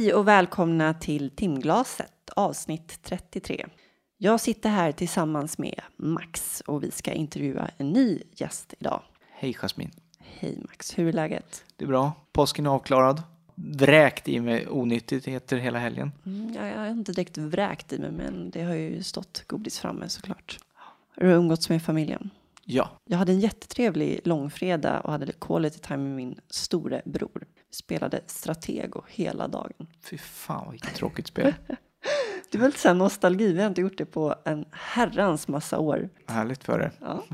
Hej och välkomna till timglaset avsnitt 33. Jag sitter här tillsammans med Max och vi ska intervjua en ny gäst idag. Hej Jasmin. Hej Max, hur är läget? Det är bra. Påsken är avklarad. Vräkt i mig onyttigheter hela helgen. Mm, jag, har inte direkt vräkt i mig men det har ju stått godis framme såklart. Har du umgåtts med familjen? Ja. Jag hade en jättetrevlig långfredag och hade quality time med min store bror. Vi spelade Stratego hela dagen. Fy fan vilket tråkigt spel. Det lite så här nostalgi, vi har inte gjort det på en herrans massa år. Härligt för er. Ja.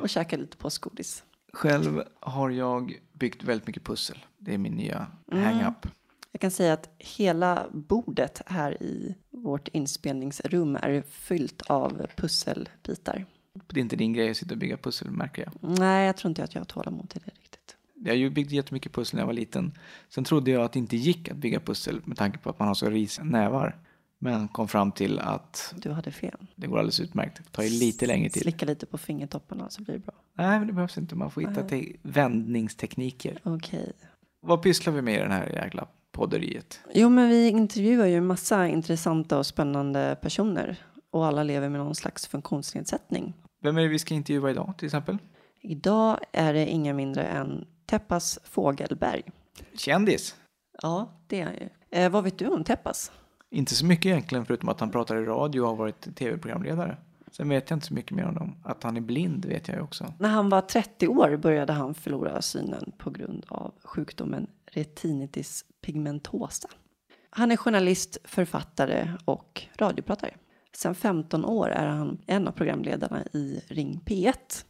Och käkade lite påskgodis. Själv har jag byggt väldigt mycket pussel. Det är min nya hang-up. Jag kan säga att hela bordet här i vårt inspelningsrum är fyllt av pusselbitar. Det är inte din grej att sitta och bygga pussel märker jag. Nej, jag tror inte att jag har tålamod till det riktigt. Jag byggt jättemycket pussel när jag var liten. Sen trodde jag att det inte gick att bygga pussel med tanke på att man har så risiga nävar. Men kom fram till att Du hade fel. det går alldeles utmärkt. Det tar ju lite längre tid. Slicka lite på fingertopparna så blir det bra. Nej, men det behövs inte. Man får hitta te- vändningstekniker. Okej. Vad pysslar vi med i den här jäkla podderiet? Jo, men vi intervjuar ju en massa intressanta och spännande personer. Och alla lever med någon slags funktionsnedsättning. Vem är det vi ska intervjua idag till exempel? Idag är det inga mindre än Teppas Fågelberg. Kändis? Ja, det är han ju. Eh, vad vet du om Teppas? Inte så mycket egentligen förutom att han pratar i radio och har varit tv-programledare. Sen vet jag inte så mycket mer om dem. Att han är blind vet jag ju också. När han var 30 år började han förlora synen på grund av sjukdomen retinitis pigmentosa. Han är journalist, författare och radiopratare. Sen 15 år är han en av programledarna i Ring P1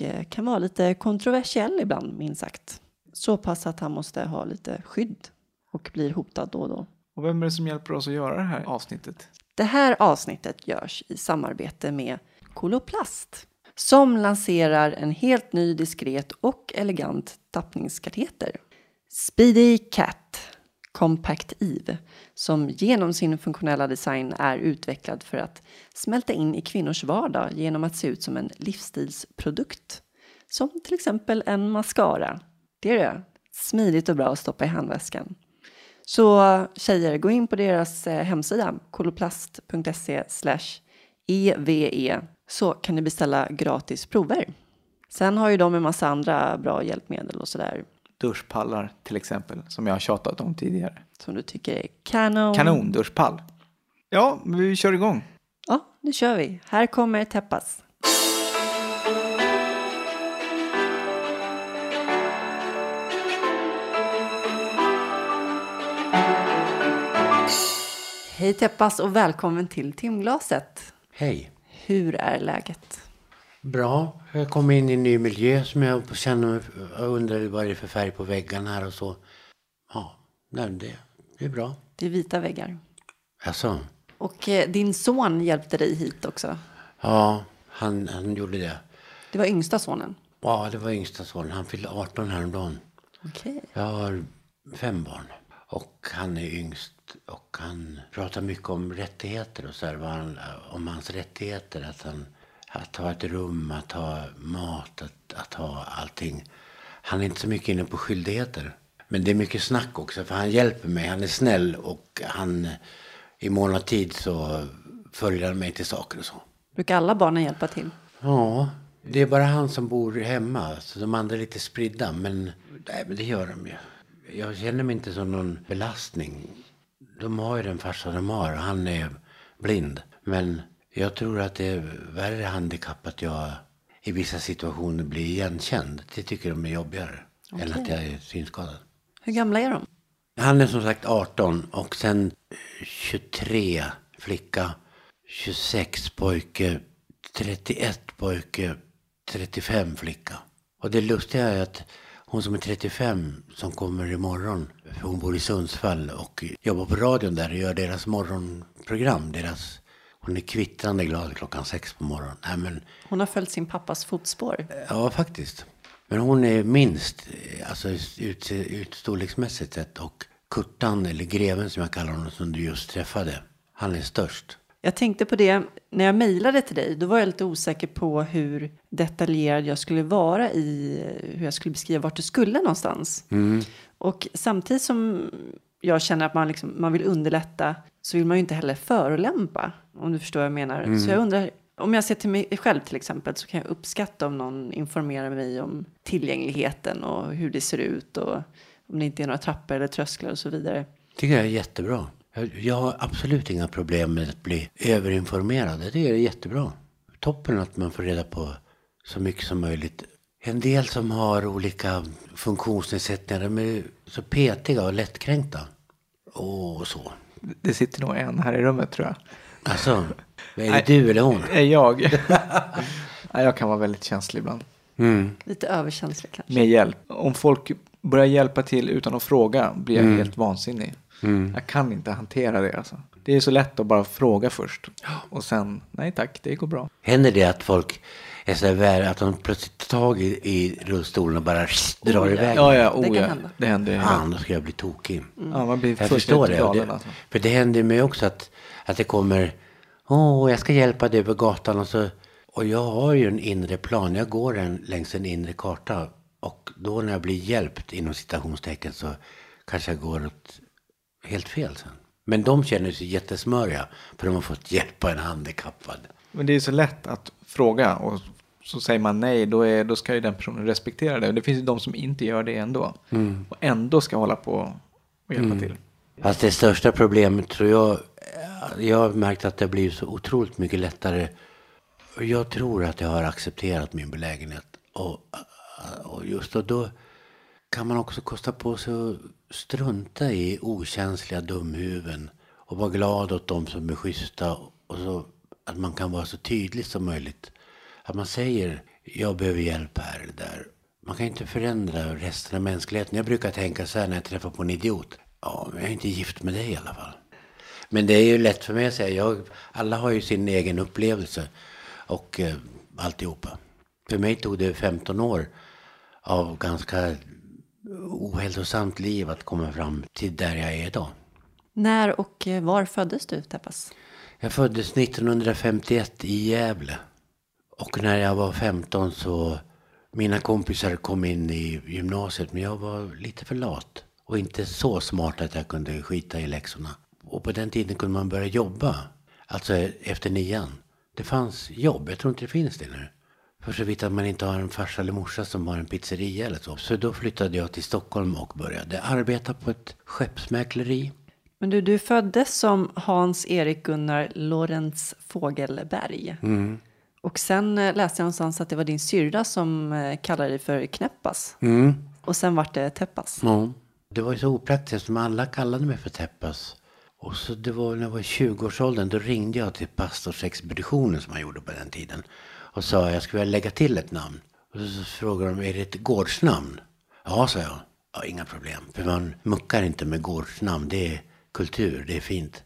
och eh, kan vara lite kontroversiell ibland, minst sagt. Så pass att han måste ha lite skydd och blir hotad då och då. Och vem är det som hjälper oss att göra det här avsnittet? Det här avsnittet görs i samarbete med Coloplast som lanserar en helt ny diskret och elegant tappningskateter. Speedy Cat Compact Eve som genom sin funktionella design är utvecklad för att smälta in i kvinnors vardag genom att se ut som en livsstilsprodukt. Som till exempel en mascara. Det är det. Smidigt och bra att stoppa i handväskan. Så tjejer, gå in på deras eh, hemsida koloplast.se EVE så kan ni beställa gratis prover. Sen har ju de en massa andra bra hjälpmedel och sådär Duschpallar till exempel, som jag har tjatat om tidigare. som du tycker är kanon. Kanon, duschpall. Ja, men vi kör igång. Ja, nu kör vi. Här kommer Teppas. Hej Teppas och välkommen till timglaset. Hej. Hur är läget? Bra. Jag kom in i en ny miljö som jag känner mig... Jag undrar vad det är för färg på väggarna här och så. Ja, nej, det, det är bra. Det är vita väggar. Alltså, Och eh, din son hjälpte dig hit också. ja, han, han gjorde det. Det var yngsta sonen. Ja, det var yngsta sonen. Han fyllde 18 häromdagen. Okej. Jag har fem barn. Och han är yngst. Och han pratar mycket om rättigheter och så här, han, om hans rättigheter. Att, han, att ha ett rum, att ha mat, att, att ha allting. Han är inte så mycket inne på skyldigheter. Men det är mycket snack också, för han hjälper mig. Han är snäll och han, i mån av tid så följer han mig till saker och så. Brukar alla barnen hjälpa till? Ja, det är bara han som bor hemma. Så de andra är lite spridda. Men, nej, men det gör de ju. Jag känner mig inte som någon belastning. De har ju den farsa de har. Han är blind. Men jag tror att det är värre handikapp att jag i vissa situationer blir igenkänd. Det tycker de är jobbigare. Än att jag är synskadad. Hur gamla är de? Han är som sagt 18 och sen 23 flicka, 26 pojke, 31 pojke, 35 flicka. Och det lustiga är att hon som är 35 som kommer imorgon, för hon bor i Sundsvall och jobbar på radion där och gör deras morgonprogram. Deras, hon är kvittrande glad klockan sex på morgonen. Nej, men, Hon har följt sin pappas fotspår. Ja, faktiskt. Men hon är minst, alltså ut, ut storleksmässigt sett. Och Kurtan, eller greven som jag kallar honom, som du just träffade. Han är störst. Jag tänkte på det när jag mejlade till dig. Då var jag lite osäker på hur detaljerad jag skulle vara i hur jag skulle beskriva vart du skulle någonstans. Och samtidigt som jag känner att man, liksom, man vill underlätta så vill man ju inte heller förolämpa. Om du förstår vad jag menar. Så jag undrar, om jag ser till mig själv till exempel så kan jag uppskatta om någon informerar mig om tillgängligheten och hur det ser ut och om det inte är några trappor eller trösklar och så vidare. tycker jag är jättebra. Jag, har absolut inga problem med att bli överinformerad. Det är jättebra. Toppen att man får reda på så mycket som möjligt. En del som har olika funktionsnedsättningar, de är så petiga och lättkränkta. Och så. Det sitter nog en här i rummet tror jag. Alltså, är det Nej. du eller hon? Är jag? Nej, jag kan vara väldigt känslig ibland. Mm. Lite överkänsliga kanske. Med hjälp. Om folk börjar hjälpa till utan att fråga blir jag helt vansinnig. Jag kan inte hantera det alltså. Det är så lätt att bara fråga först. Och sen, nej tack, det går bra. Händer det att folk är så där vär, att de plötsligt tar tag i, i rullstolen och bara drar iväg? Ja, ja, Det oh, kan ja. hända. Det händer. Ja. Fan, då ska jag bli tokig. Ja, man blir Jag förstår det. galen det alltså. För det händer mig också att, att det kommer, åh, jag ska hjälpa dig över gatan och så, och jag har ju en inre plan, jag går en, längs en inre karta och då när jag blir hjälpt inom citationstecken så kanske jag går åt helt fel sen. Men de känner sig jättesmöriga för de har fått hjälpa en handikappad. Men det är så lätt att fråga och så säger man nej, då, är, då ska ju den personen respektera det. Och det finns ju de som inte gör det ändå. Och ändå ska hålla på och hjälpa till. Fast det största problemet tror jag, jag har märkt att det blivit så otroligt mycket lättare. Och Jag tror att jag har accepterat min belägenhet. Och, och just då, då kan man också kosta på sig att strunta i okänsliga dumhuvuden. Och vara glad åt dem som är schyssta. Och så, att man kan vara så tydlig som möjligt. Att man säger, jag behöver hjälp här eller där. Man kan inte förändra resten av mänskligheten. Jag brukar tänka så här när jag träffar på en idiot. Ja, men jag är inte gift med dig i alla fall. Men det är ju lätt för mig att säga. Jag, alla har ju sin egen upplevelse. Och eh, alltihopa. För mig tog det 15 år av ganska ohälsosamt liv att komma fram till där jag är idag. När och eh, var föddes du, Teppas? Jag föddes 1951 i Gävle. Och när jag var 15 så mina kompisar kom in i gymnasiet men jag var lite för lat. Och inte så smart att jag kunde skita i läxorna. Och på den tiden kunde man börja jobba. Alltså efter nian. Det fanns jobb, jag tror inte det finns det nu. För så vitt att man inte har en farsa eller morsa som har en pizzeria eller så. Så då flyttade jag till Stockholm och började arbeta på ett skeppsmäkleri. Men du, du föddes som Hans-Erik Gunnar Lorenz Fågelberg. Och sen eh, läste jag någonstans att det var din syrra som eh, kallade dig för Knäppas. Och sen vart det Teppas. Ja. Det var ju så opraktiskt som alla kallade mig för Teppas. Och så det var när jag var i 20-årsåldern då ringde jag till pastorsexpeditionen som man gjorde på den tiden. Och sa jag skulle vilja lägga till ett namn. Och så frågade de, är det ett gårdsnamn? Ja, sa jag. Ja, inga problem. För man muckar inte med gårdsnamn. Det är kultur, det är fint.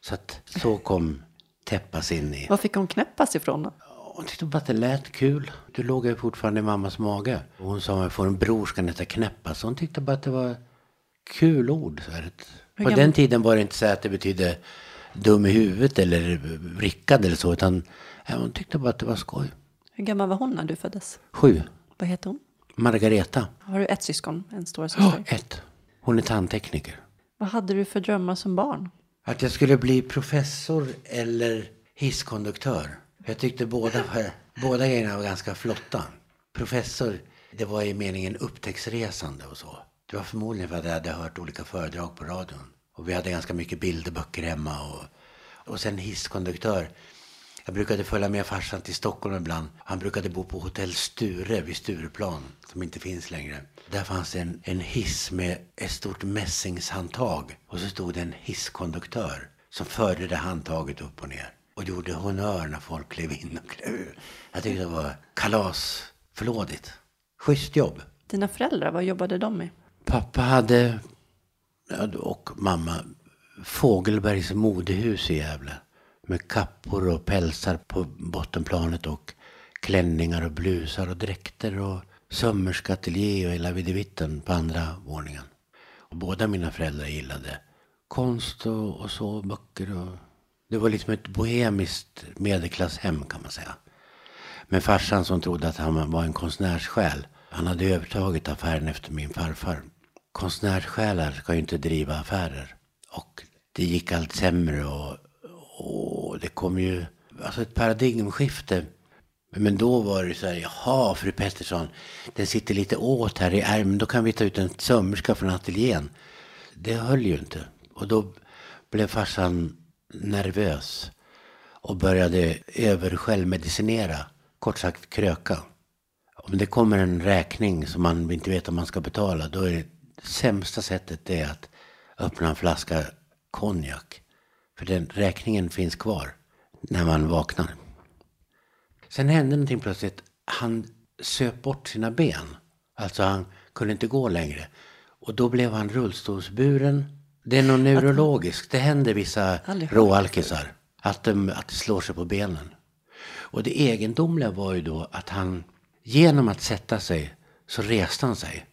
Så att så kom Teppas in i... Var fick hon Knäppas ifrån då? Hon tyckte bara att det lät kul. Du låg ju fortfarande i mammas mage. Och hon sa att jag får en bror ska heta Knäppa. Så hon tyckte bara att det var kul ord. På den tiden var det inte så att det betydde dum i huvudet eller vrickad eller så. Utan hon tyckte bara att det var skoj. Hur gammal var hon när du föddes? Sju. Vad heter hon? Margareta. Har du ett syskon? En stora Ja, syster? ett. Hon är tandtekniker. Vad hade du för drömmar som barn? Att jag skulle bli professor eller hisskonduktör. Jag tyckte båda, båda grejerna var ganska flotta. Professor, det var i meningen upptäcktsresande och så. Det var förmodligen för att jag hade hört olika föredrag på radion. Och vi hade ganska mycket bilderböcker hemma. Och, och sen hisskonduktör. Jag brukade följa med farsan till Stockholm ibland. Han brukade bo på hotell Sture vid Stureplan, som inte finns längre. Där fanns en, en hiss med ett stort mässingshandtag. Och så stod det en hisskonduktör som förde det handtaget upp och ner. Och gjorde honör när folk klev in och klev ur. Jag tyckte det var kalasflådigt. Schysst jobb. Dina föräldrar, vad jobbade de med? Pappa hade, och mamma, Fågelbergs modehus i Gävle. Med kappor och pälsar på bottenplanet och klänningar och blusar och dräkter och sömmerskeateljé och hela videvitten på andra våningen. Och båda mina föräldrar gillade konst och, och så, böcker och... Det var liksom ett bohemiskt medelklasshem kan man säga. Men farsan som trodde att han var en konstnärssjäl. Han hade övertagit affären efter min farfar. konstnärssjälar ska ju inte driva affärer. Och det gick allt sämre och, och det kom ju alltså ett paradigmskifte. Men då var det så här, jaha fru Pettersson, den sitter lite åt här i ärmen, då kan vi ta ut en sömmerska från ateljén. Det höll ju inte. Och då blev farsan nervös och började översjälvmedicinera, kort sagt kröka. Om det kommer en räkning som man inte vet om man ska betala, då är det sämsta sättet det att öppna en flaska konjak. För den räkningen finns kvar när man vaknar. Sen hände någonting plötsligt. Han söp bort sina ben. Alltså han kunde inte gå längre. Och då blev han rullstolsburen. Det är något neurologiskt. Det händer vissa råalkisar. Att, de, att det slår sig på benen. Och det egendomliga var ju då att han genom att sätta sig så reste han sig.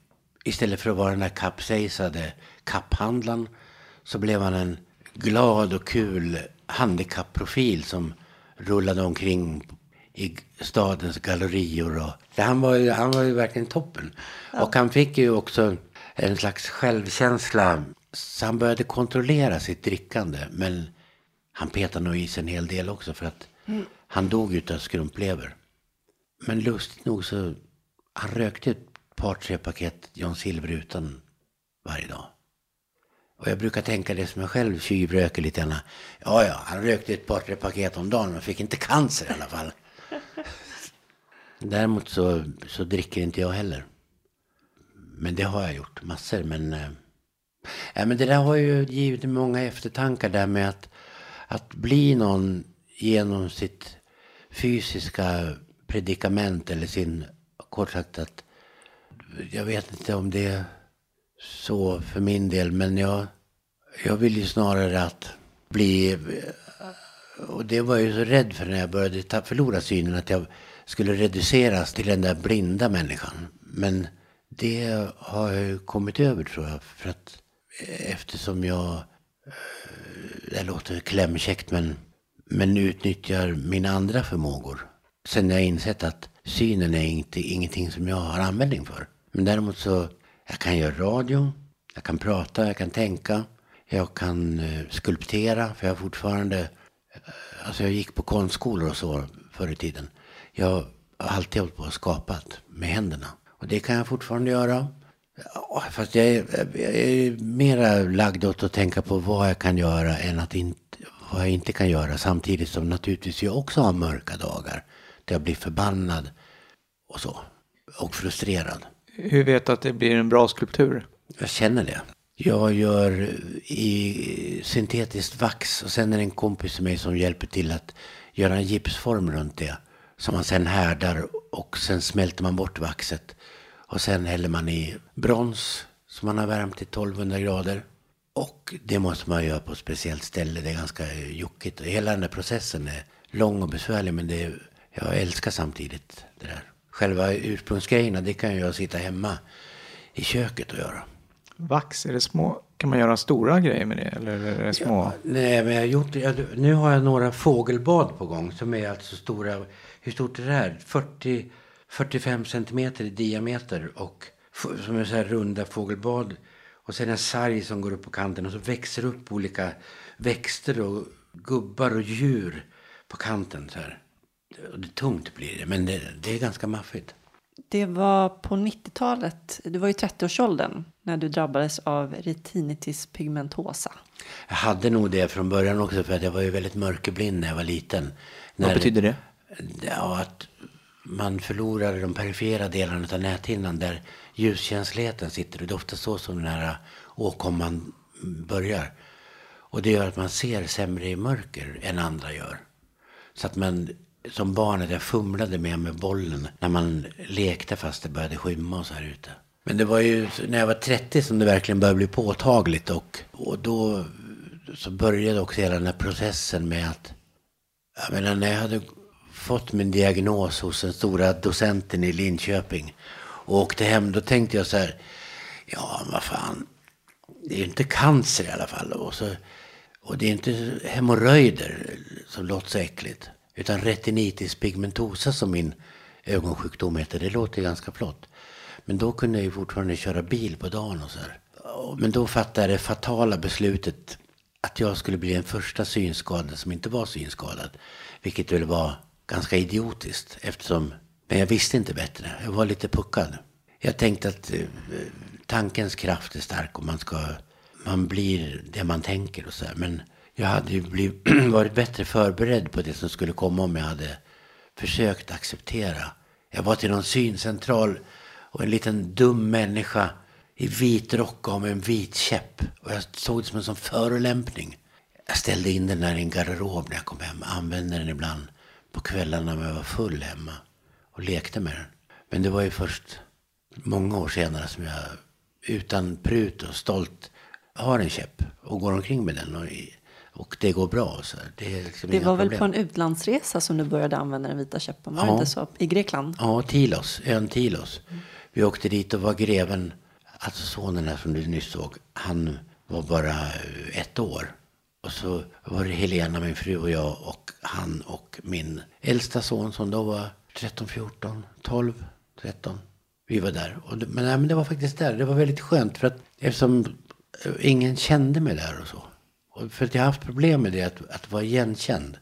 Istället för att vara den där kapsejsade kapphandlaren så blev han en glad och kul handikappprofil som rullade omkring i stadens gallerior. Och, han, var ju, han var ju verkligen toppen. Ja. Och han fick ju också en slags självkänsla. Så han började kontrollera sitt drickande. Men han petade nog i sig en hel del också för att mm. han dog utav skrumplever. Men lustigt nog så han rökte ett par, tre paket John Silver utan varje dag. Och jag brukar tänka det som jag själv tjuvröker lite grann. Ja, ja, han rökte ett par, tre paket om dagen men fick inte cancer i alla fall. Däremot så, så dricker inte jag heller. Men det har jag gjort, massor. Men, äh, men det där har ju givit mig många eftertankar där med att, att bli någon genom sitt fysiska predikament eller sin, kort sagt att, jag vet inte om det är så för min del, men jag, jag vill ju snarare att bli, och det var jag ju så rädd för när jag började förlora synen, att jag skulle reduceras till den där blinda människan. Men det har jag ju kommit över tror jag. För att eftersom jag, eh, det låter klämkäckt men, men utnyttjar mina andra förmågor. Sen har jag insett att synen är inte, ingenting som jag har användning för. Men däremot så, jag kan göra radio, jag kan prata, jag kan tänka, jag kan eh, skulptera, för jag fortfarande, eh, alltså jag gick på konstskolor och så förr i tiden. Jag har alltid hållit på och skapat med händerna. Och det kan jag fortfarande göra. Fast jag är, jag är mera lagd åt att tänka på vad jag kan göra än att inte, vad jag inte kan göra. Samtidigt som naturligtvis jag också har mörka dagar. Där jag blir förbannad och så. Och frustrerad. Hur vet du att det blir en bra skulptur? Jag känner det. Jag gör i syntetiskt vax och sen är det en kompis till mig som hjälper till att göra en gipsform runt det. Som man sen härdar och sen smälter man bort vaxet. Och sen häller man i brons som man har värmt till 1200 grader. Och det måste man göra på ett speciellt ställe. Det är ganska jockigt. Hela den där processen är lång och besvärlig men det är, jag älskar samtidigt det där. Själva ursprungsgrejerna det kan jag sitta hemma i köket och göra. Vax, är det små? Kan man göra stora grejer med det? Eller är det små? Ja, nej, men jag gjort, jag, nu har jag några fågelbad på gång som är alltså stora hur stort är det här? 40, 45 centimeter i diameter och som är så här runda fågelbad. Och sen en sarg som går upp på kanten och så växer upp olika växter och gubbar och djur på kanten. Så här. Det tungt blir det, men det, det är ganska maffigt. Det var på 90-talet, du var i 30-årsåldern när du drabbades av retinitis pigmentosa. Jag hade nog det från början också för att jag var ju väldigt mörkerblind när jag var liten. Vad när, betyder det? ja, att man förlorar de perifera delarna av näthinnan där ljuskänsligheten sitter. Det är ofta så som den här åkomman börjar. Och det gör att man ser sämre i mörker än andra gör. Så att man som barnet, jag fumlade med med bollen när man lekte fast det började skymma och så här ute. Men det var ju när jag var 30 som det verkligen började bli påtagligt och, och då så började också hela den här processen med att jag menar när jag hade fått min diagnos hos den stora docenten i Linköping och åkte hem, då tänkte jag så här, ja vad fan, det är ju inte cancer i alla fall. Och, så, och det är inte hemorrojder som låter så äckligt. Utan retinitis pigmentosa som min ögonsjukdom heter. Det låter ganska flott. Men då kunde jag ju fortfarande köra bil på dagen och så här. Men då fattade jag det fatala beslutet att jag skulle bli den första synskadade som inte var synskadad. Vilket väl var ganska idiotiskt eftersom, men jag visste inte bättre. Jag var lite puckad. Jag tänkte att eh, tankens kraft är stark och man ska, man blir det man tänker och så här. Men jag hade ju blivit, varit bättre förberedd på det som skulle komma om jag hade försökt acceptera. Jag var till någon syncentral och en liten dum människa i vit rock och med en vit käpp. Och jag såg det som en sån förolämpning. Jag ställde in den där i en garderob när jag kom hem. Använde den ibland på kvällarna när jag var full hemma. Och lekte med den. Men det var ju först många år senare som jag utan prut och stolt har en käpp och går omkring med den. Och, och det går bra. Så det är liksom det var väl problem. på en utlandsresa som du började använda den vita käppen? Var det Ja. inte så? I Grekland? Ja, Tilos, ön Tilos. Vi åkte dit och var greven, alltså sonen här som du nyss såg, han var bara ett år. Och så var det Helena, min fru och jag och han och min äldsta son som då var 13, 14, 12, 13. Vi var där. Det, men, nej, men det var faktiskt där. Det var väldigt skönt för att eftersom ingen kände mig där och så. För att jag har haft problem med det, att, att vara igenkänd.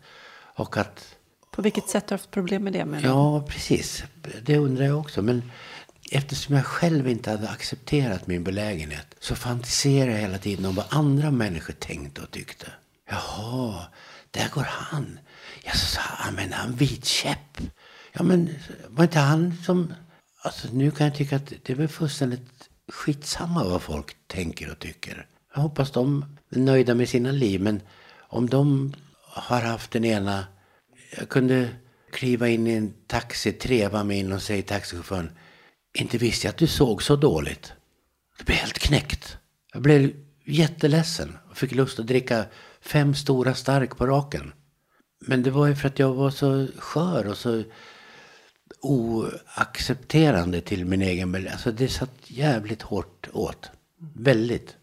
Och att På vilket sätt har du haft problem med det? Med Ja, precis. Det undrar jag också. Men eftersom jag själv inte hade accepterat min belägenhet så fantiserade jag hela tiden om vad andra människor tänkte och tyckte. Jaha, där går han. Jag sa, han men han vit käpp. Ja, men var inte han som... Alltså nu kan jag tycka att det är väl fullständigt skitsamma vad folk tänker och tycker. Jag hoppas de nöjda med sina liv. Men om de har haft den ena jag kunde kliva in i en taxi, treva mig in och säga till taxichauffören. Inte visste jag att du såg så dåligt. Jag blev helt knäckt. Jag blev jätteledsen och fick lust att dricka fem stora stark på raken. Men det var ju för att jag var så skör och så oaccepterande till min egen Alltså det satt jävligt hårt åt. Väldigt.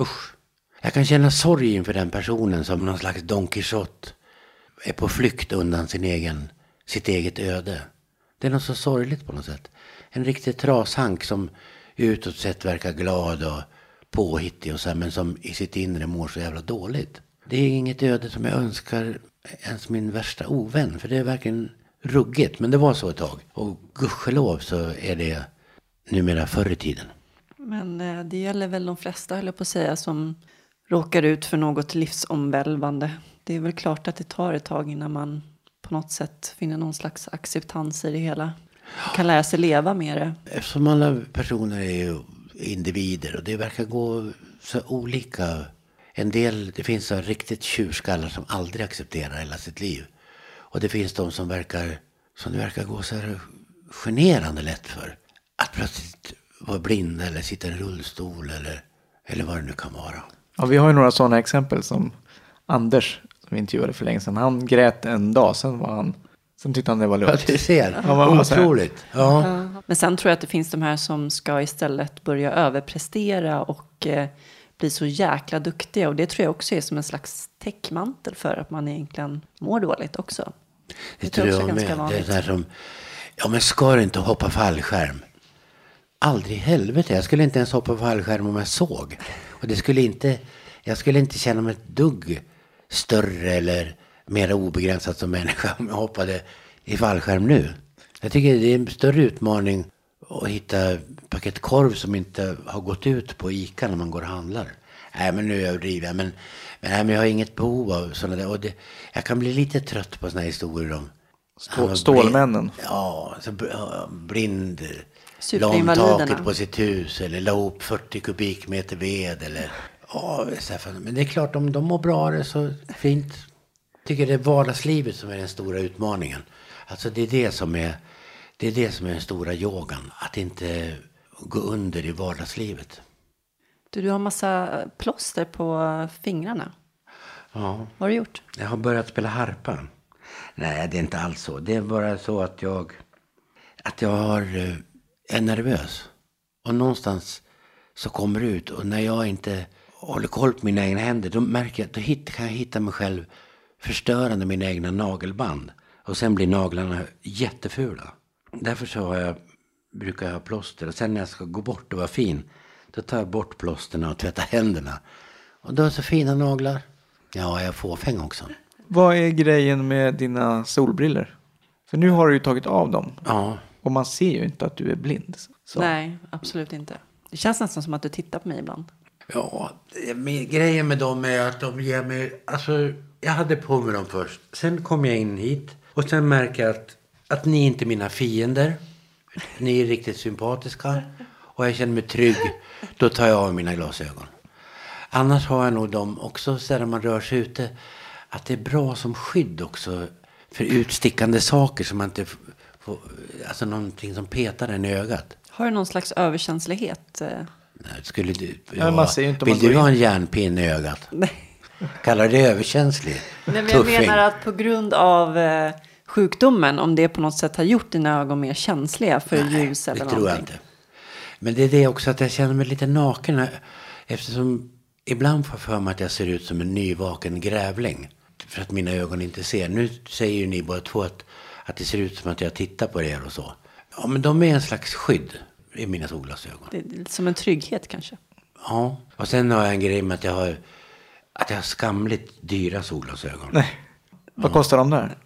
Usch. Jag kan känna sorg inför den personen som någon slags Don Quijote är på flykt undan sin egen, sitt eget öde. Det är något så sorgligt på något sätt. En riktig trashank som utåt sett verkar glad och påhittig och så här, men som i sitt inre mår så jävla dåligt. Det är inget öde som jag önskar ens min värsta ovän, för det är verkligen ruggigt. Men det var så ett tag. Och gudskelov så är det numera förr i tiden. Men eh, det gäller väl de flesta, höll jag på att säga, som råkar ut för något livsomvälvande. Det är väl klart att det tar ett tag innan man på något sätt finner någon slags acceptans i det hela. Man kan lära sig leva med det. Eftersom alla personer är ju individer och det verkar gå så olika. En del, det finns så riktigt tjurskallar som aldrig accepterar hela sitt liv. Och det finns de som verkar, som det verkar gå så här generande lätt för. Att plötsligt vara blind eller sitta i en rullstol eller, eller vad det nu kan vara. Ja, vi har ju några sådana exempel som Anders som vi intervjuade för länge sedan. Han grät en dag, sen var han, sen tyckte han det var Ja, lugnt. du ser. Ja? Otroligt. Ja. Men sen tror jag att det finns de här som ska istället börja överprestera och eh, bli så jäkla duktiga. Och det tror jag också är som en slags täckmantel för att man egentligen mår dåligt också. Det tror tror jag jag också är med. ganska Det är vanligt. som, ja men ska du inte hoppa fallskärm? Aldrig i helvete. Jag skulle inte ens hoppa fallskärm om jag såg. Och det skulle inte, jag skulle inte känna mig ett dugg större eller mer obegränsat som människa om jag hoppade i fallskärm nu. Jag tycker det är en större utmaning att hitta paket korv som inte har gått ut på Ica när man går och handlar. Nej, men nu överdriver jag. Men, men, nej, men jag har inget behov av sådana där. Och det, jag kan bli lite trött på sådana här historier om Stå- Stålmännen. Blind, ja, så blind. La om taket på sitt hus eller la upp 40 kubikmeter ved eller... Ja, men det är klart om de mår bra det så fint. tycker det är vardagslivet som är den stora utmaningen. Alltså det är det som är, det är, det som är den stora yogan. Att inte gå under i vardagslivet. Du, du har massa plåster på fingrarna. Ja. Vad har du gjort? Jag har börjat spela harpa. Nej, det är inte alls så. Det är bara så att jag, att jag har, eh, är nervös. Och någonstans så kommer det ut. Och när jag inte håller koll på mina egna händer, då märker jag, då hit, kan jag hitta mig själv förstörande mina egna nagelband. Och sen blir naglarna jättefula. Därför så har jag, brukar jag ha plåster. Och sen när jag ska gå bort och vara fin, Då tar jag bort plåsterna och tvättar händerna. Och då är så fina naglar. Ja, jag är fåfäng också. Vad är grejen med dina solbriller? För nu har du ju tagit av dem. Ja, Och man ser ju inte att du är blind. Så. Nej, absolut inte. Det känns nästan som att du tittar på mig ibland. Ja, med, grejen med dem är att de ger mig... Alltså, jag hade på mig dem först. Sen kom jag in hit och sen märker jag att, att ni inte är mina fiender. Ni är riktigt sympatiska och jag känner mig trygg. Då tar jag av mina glasögon. Annars har jag nog dem också så när man rör sig ute. Att det är bra som skydd också för utstickande saker som man inte får... Alltså någonting som petar en i ögat. Har du någon slags överkänslighet? eh? Nej, Skulle du, men man ser ju inte vill du ha en järnpinne i ögat? Nej. Kallar du det överkänslig? Nej, men jag Tuffing. menar att på grund av eh, sjukdomen, om det på något sätt har gjort dina ögon mer känsliga för ljus eller det någonting. tror jag inte. Men det är det också att jag känner mig lite naken. Eftersom ibland får jag för mig att jag ser ut som en nyvaken grävling. För att mina ögon inte ser. Nu säger ju ni båda två att, att det ser ut som att jag tittar på er och så. Ja, men de är en slags skydd i mina solglasögon. Det är som en trygghet kanske. Ja. Och sen har jag en grej med att jag har, att jag har skamligt dyra solglasögon. Nej. Vad kostar de där?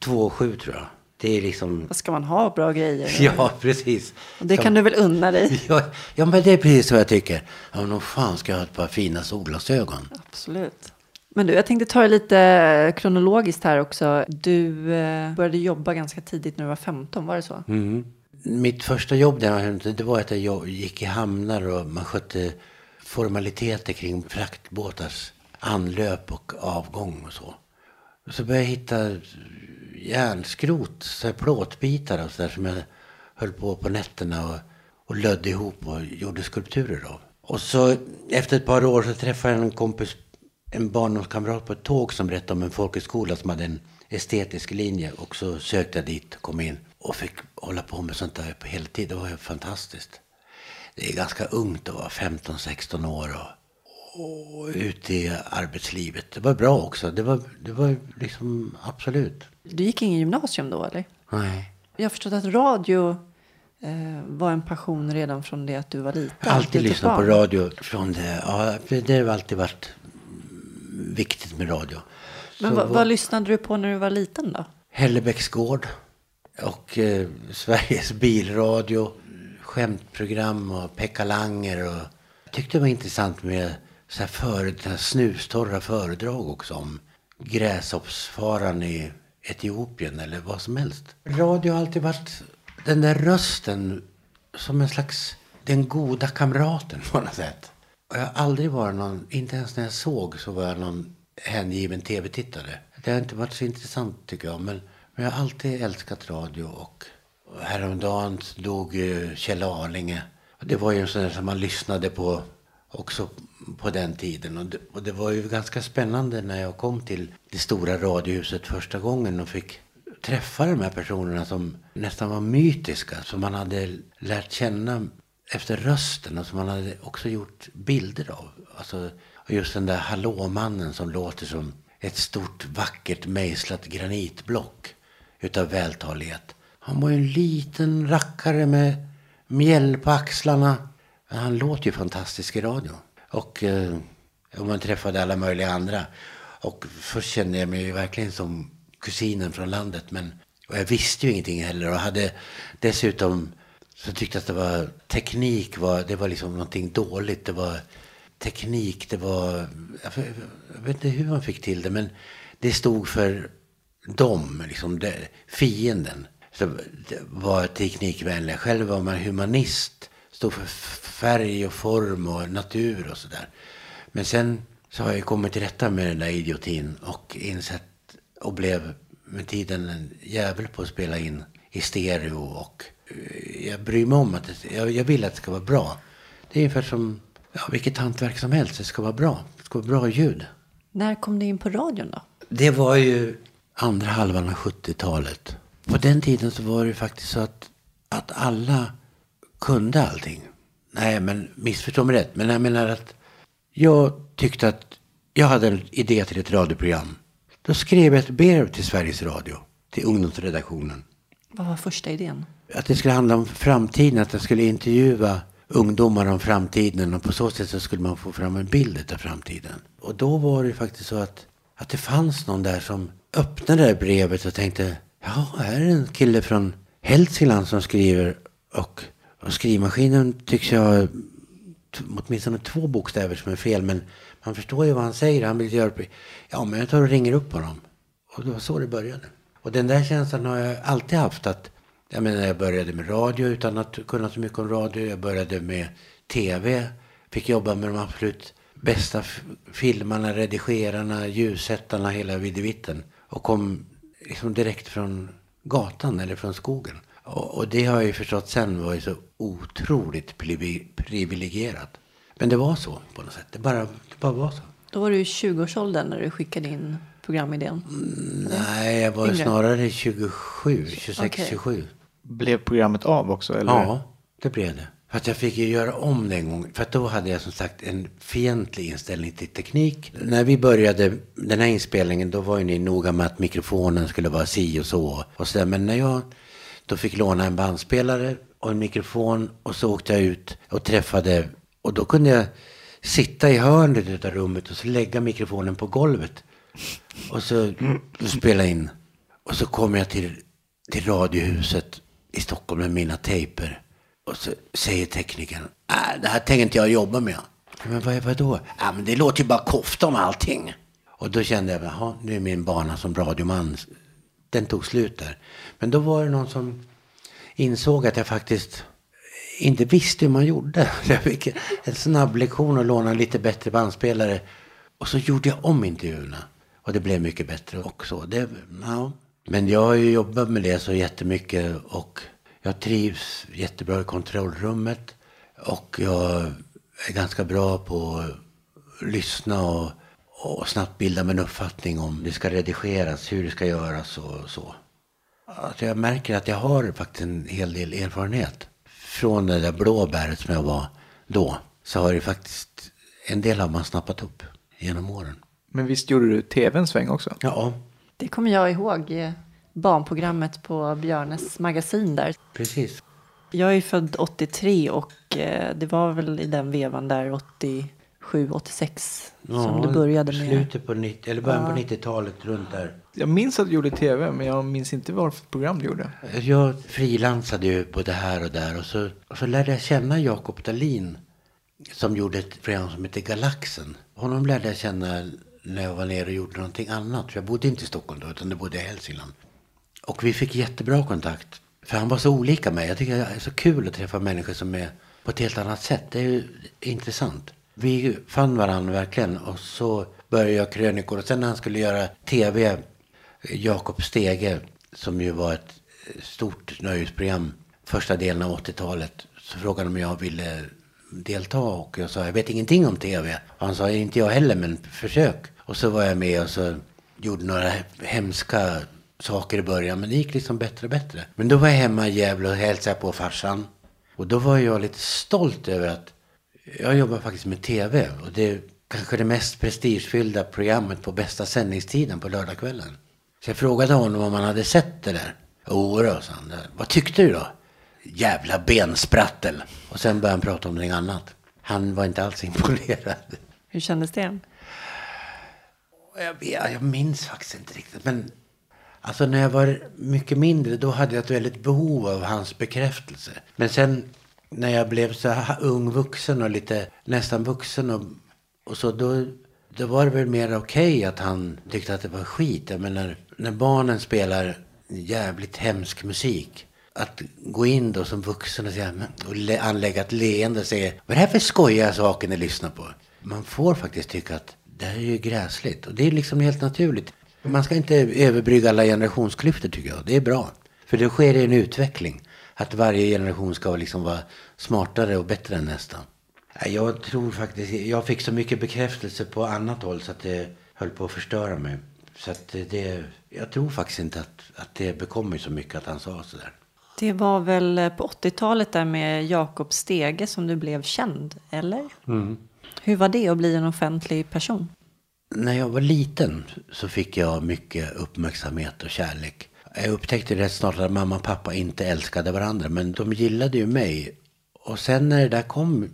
2,7 tror jag. Det är liksom... Vad ska man ha bra grejer? Ja, precis. Och det kan du väl unna dig? Ja, ja, men det är precis vad jag tycker. Ja, nog fan ska jag ha ett par fina solglasögon. Absolut. Men du, jag tänkte ta det lite kronologiskt här också. Du eh, började jobba ganska tidigt när du var 15, var det så? Mm. Mitt första jobb där det var att jag gick i hamnar och man skötte formaliteter kring fraktbåtars anlöp och avgång och så. Och så började jag hitta järnskrot, så här plåtbitar och så där som jag höll på på nätterna och, och lödde ihop och gjorde skulpturer av. Och så efter ett par år så träffade jag en kompis, en barndomskamrat på ett tåg som berättade om en folkhögskola som hade en estetisk linje. Och så sökte jag dit, kom in och fick hålla på med sånt där på heltid. Det var ju fantastiskt. Det är ganska ungt att vara 15-16 år och, och ute i arbetslivet. Det var bra också. Det var, det var liksom absolut. Du gick ingen gymnasium då, eller? Nej. Jag förstått att radio eh, var en passion redan från det att du var liten. Alltid lyssnat på radio från det. Ja, det har alltid varit viktigt med radio. Men vad, vad- lyssnade du på när du var liten då? Hällebäcksgård och eh, Sveriges bilradio, skämtprogram och Pekka Langer. Och jag tyckte det var intressant med så här för, snustorra föredrag också om gräshoppsfaran i Etiopien eller vad som helst. Radio har alltid varit den där rösten som en slags den goda kamraten på något sätt. Och jag har aldrig varit någon, inte ens när jag såg så var jag någon hängiven tv-tittare. Det har inte varit så intressant tycker jag. Men, men jag har alltid älskat radio och, häromdagen dog ju Kjell Arlinge. Det var ju en sån där som man lyssnade på också på den tiden. Och det, och det var ju ganska spännande när jag kom till det stora radiohuset första gången och fick träffa de här personerna som nästan var mytiska. Som man hade lärt känna efter rösten och som han hade också gjort bilder av. Alltså, just den där hallåmannen som låter som ett stort vackert mejslat granitblock utav vältalighet. Han var ju en liten rackare med mjäll på axlarna. Men han låter ju fantastisk i radio. Och, eh, och man träffade alla möjliga andra. Och först kände jag mig ju verkligen som kusinen från landet. Men, och jag visste ju ingenting heller. Och hade dessutom så tyckte att det var teknik var, det var liksom någonting dåligt. Det var teknik, det var, jag vet inte hur man fick till det. Men det stod för dem, liksom det, fienden. Så det var teknikvänliga. Själv var man humanist. Stod för färg och form och natur och sådär. Men sen så har jag kommit till rätta med den där idiotin och insett och blev med tiden en jävel på att spela in i stereo och eh, jag bryr mig om att det, jag, jag vill att det ska vara bra. Det är ungefär som ja, vilket hantverk som helst. Det ska vara bra. Det ska vara bra ljud. När kom du in på radion då? Det var ju andra halvan av 70-talet. På den tiden så var det faktiskt så att, att alla kunde allting. Nej, men missförstå mig rätt. Men jag menar att jag tyckte att jag hade en idé till ett radioprogram. Då skrev jag ett brev till Sveriges Radio, till ungdomsredaktionen. Vad var första idén? Att det skulle handla om framtiden, att jag skulle intervjua ungdomar om framtiden och på så sätt så skulle man få fram en bild av framtiden. Och då var det faktiskt så att, att det fanns någon där som öppnade det här brevet och tänkte ja, här är en kille från Hälsingland som skriver och, och skrivmaskinen tycks jag ha åtminstone två bokstäver som är fel men man förstår ju vad han säger. Han vill göra Ja, men jag tar och ringer upp honom. Och det var så det började. Och den där känslan har jag alltid haft att jag menar, jag började med radio utan att kunna så mycket om radio. Jag började med tv. Fick jobba med de absolut bästa filmarna, redigerarna, ljussättarna, hela videvitten. Och kom liksom direkt från gatan eller från skogen. Och, och det har jag ju förstått sen var ju så otroligt privilegierat. Men det var så på något sätt. Det bara, det bara var så. Då var du i 20-årsåldern när du skickade in programidén? Mm, nej, jag var Yngre. snarare 27, 26, okay. 27. Blev programmet av också? Eller? Ja, det blev det. För att jag fick ju göra om det en gång. För att då hade jag som sagt en fientlig inställning till teknik. När vi började den här inspelningen då var ju ni noga med att mikrofonen skulle vara si och så. Och så där. Men när jag då fick låna en bandspelare och en mikrofon och så åkte jag ut och träffade. Och då kunde jag sitta i hörnet av rummet och så lägga mikrofonen på golvet. Och så spela in. Och så kom jag till, till Radiohuset i Stockholm med mina tejper. Och så säger teknikern, äh, det här tänker inte jag jobba med. Men vad, vadå? Äh, men det låter ju bara kofta om allting. Och då kände jag, jaha, nu är min bana som radioman, den tog slut där. Men då var det någon som insåg att jag faktiskt inte visste hur man gjorde. Jag fick en snabb lektion och lånade lite bättre bandspelare. Och så gjorde jag om intervjuerna. Och det blev mycket bättre också. Det, ja. Men jag har ju jobbat med det så jättemycket och jag trivs jättebra i kontrollrummet. Och jag är ganska bra på att lyssna och, och snabbt bilda mig en uppfattning om det ska redigeras, hur det ska göras och så. Alltså jag märker att jag har faktiskt en hel del erfarenhet. Från det där blåbäret som jag var då så har det faktiskt en del har man snappat upp genom åren. Men visst gjorde du tv en sväng också? Ja. Det kommer jag ihåg. Barnprogrammet på Björnes magasin där. Precis. Jag är född 83 och eh, det var väl i den vevan där 87, 86 ja, som du började med. Slutet på 90, eller början ja. på 90-talet runt där. Jag minns att du gjorde tv men jag minns inte vad för program du gjorde. Jag frilansade ju både här och där och så, och så lärde jag känna Jakob Dahlin som gjorde ett program som heter Galaxen. Honom lärde jag känna när jag var nere och gjorde någonting annat. För jag bodde inte i Stockholm då, utan det bodde i Hälsingland. Och vi fick jättebra kontakt. För han var så olika mig. Jag tycker det är så kul att träffa människor som är på ett helt annat sätt. Det är ju intressant. Vi fann varandra verkligen och så började jag krönikor. Och sen när han skulle göra tv, Jakob Stege, som ju var ett stort nöjesprogram första delen av 80-talet, så frågade han om jag ville delta och jag sa jag vet ingenting om tv. Och han sa inte jag heller men försök. Och så var jag med och så gjorde några hemska saker i början men det gick liksom bättre och bättre. Men då var jag hemma i Gävle och hälsade på farsan. Och då var jag lite stolt över att jag jobbar faktiskt med tv och det är kanske det mest prestigefyllda programmet på bästa sändningstiden på lördagskvällen. Så jag frågade honom om han hade sett det där. Jodå, sa han. Vad tyckte du då? Jävla bensprattel. Och sen började han prata om någonting annat. Han var inte alls imponerad. Hur kändes det? Jag, jag, jag minns faktiskt inte riktigt. Men alltså när jag var mycket mindre då hade jag ett väldigt behov av hans bekräftelse. Men sen när jag blev så här ung vuxen och lite nästan vuxen och, och så då, då var det väl mer okej okay att han tyckte att det var skit. Jag menar, när barnen spelar jävligt hemsk musik att gå in då som vuxen och, säga, och anlägga ett leende och säga vad är det här för skojiga saker ni lyssnar på? Man får faktiskt tycka att det här är ju gräsligt. Och det är liksom helt naturligt. Man ska inte överbrygga alla generationsklyftor tycker jag. Det är bra. För det sker en utveckling. Att varje generation ska liksom vara smartare och bättre än nästa. Jag tror faktiskt, jag fick så mycket bekräftelse på annat håll så att det höll på att förstöra mig. Så att det, jag tror faktiskt inte att, att det bekom mig så mycket att han sa sådär. Det var väl på 80-talet där med Jakob Stege som du blev känd, eller? Mm. Hur var det att bli en offentlig person? När jag var liten så fick jag mycket uppmärksamhet och kärlek. Jag upptäckte rätt snart att mamma och pappa inte älskade varandra, men de gillade ju mig. Och sen när det där kom,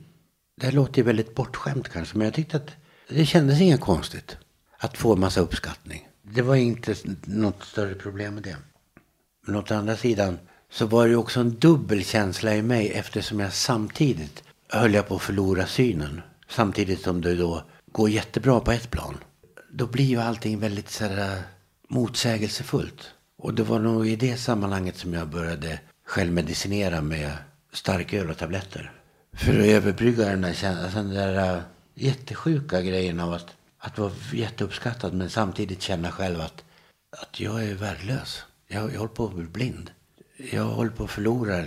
det låter ju väldigt bortskämt kanske, men jag tyckte att det kändes inget konstigt att få en massa uppskattning. Det var inte något större problem med det. Men åt andra sidan så var det också en dubbel känsla i mig eftersom jag samtidigt höll jag på att förlora synen. Samtidigt som det då går jättebra på ett plan. Då blir ju allting väldigt så här, eh, motsägelsefullt. Och det var nog i det sammanhanget som jag började självmedicinera med starköl och tabletter. För att överbrygga den där, alltså den där eh, jättesjuka grejen av att, att vara jätteuppskattad men samtidigt känna själv att, att jag är värdelös. Jag, jag håller på att bli blind. Jag håller på att förlora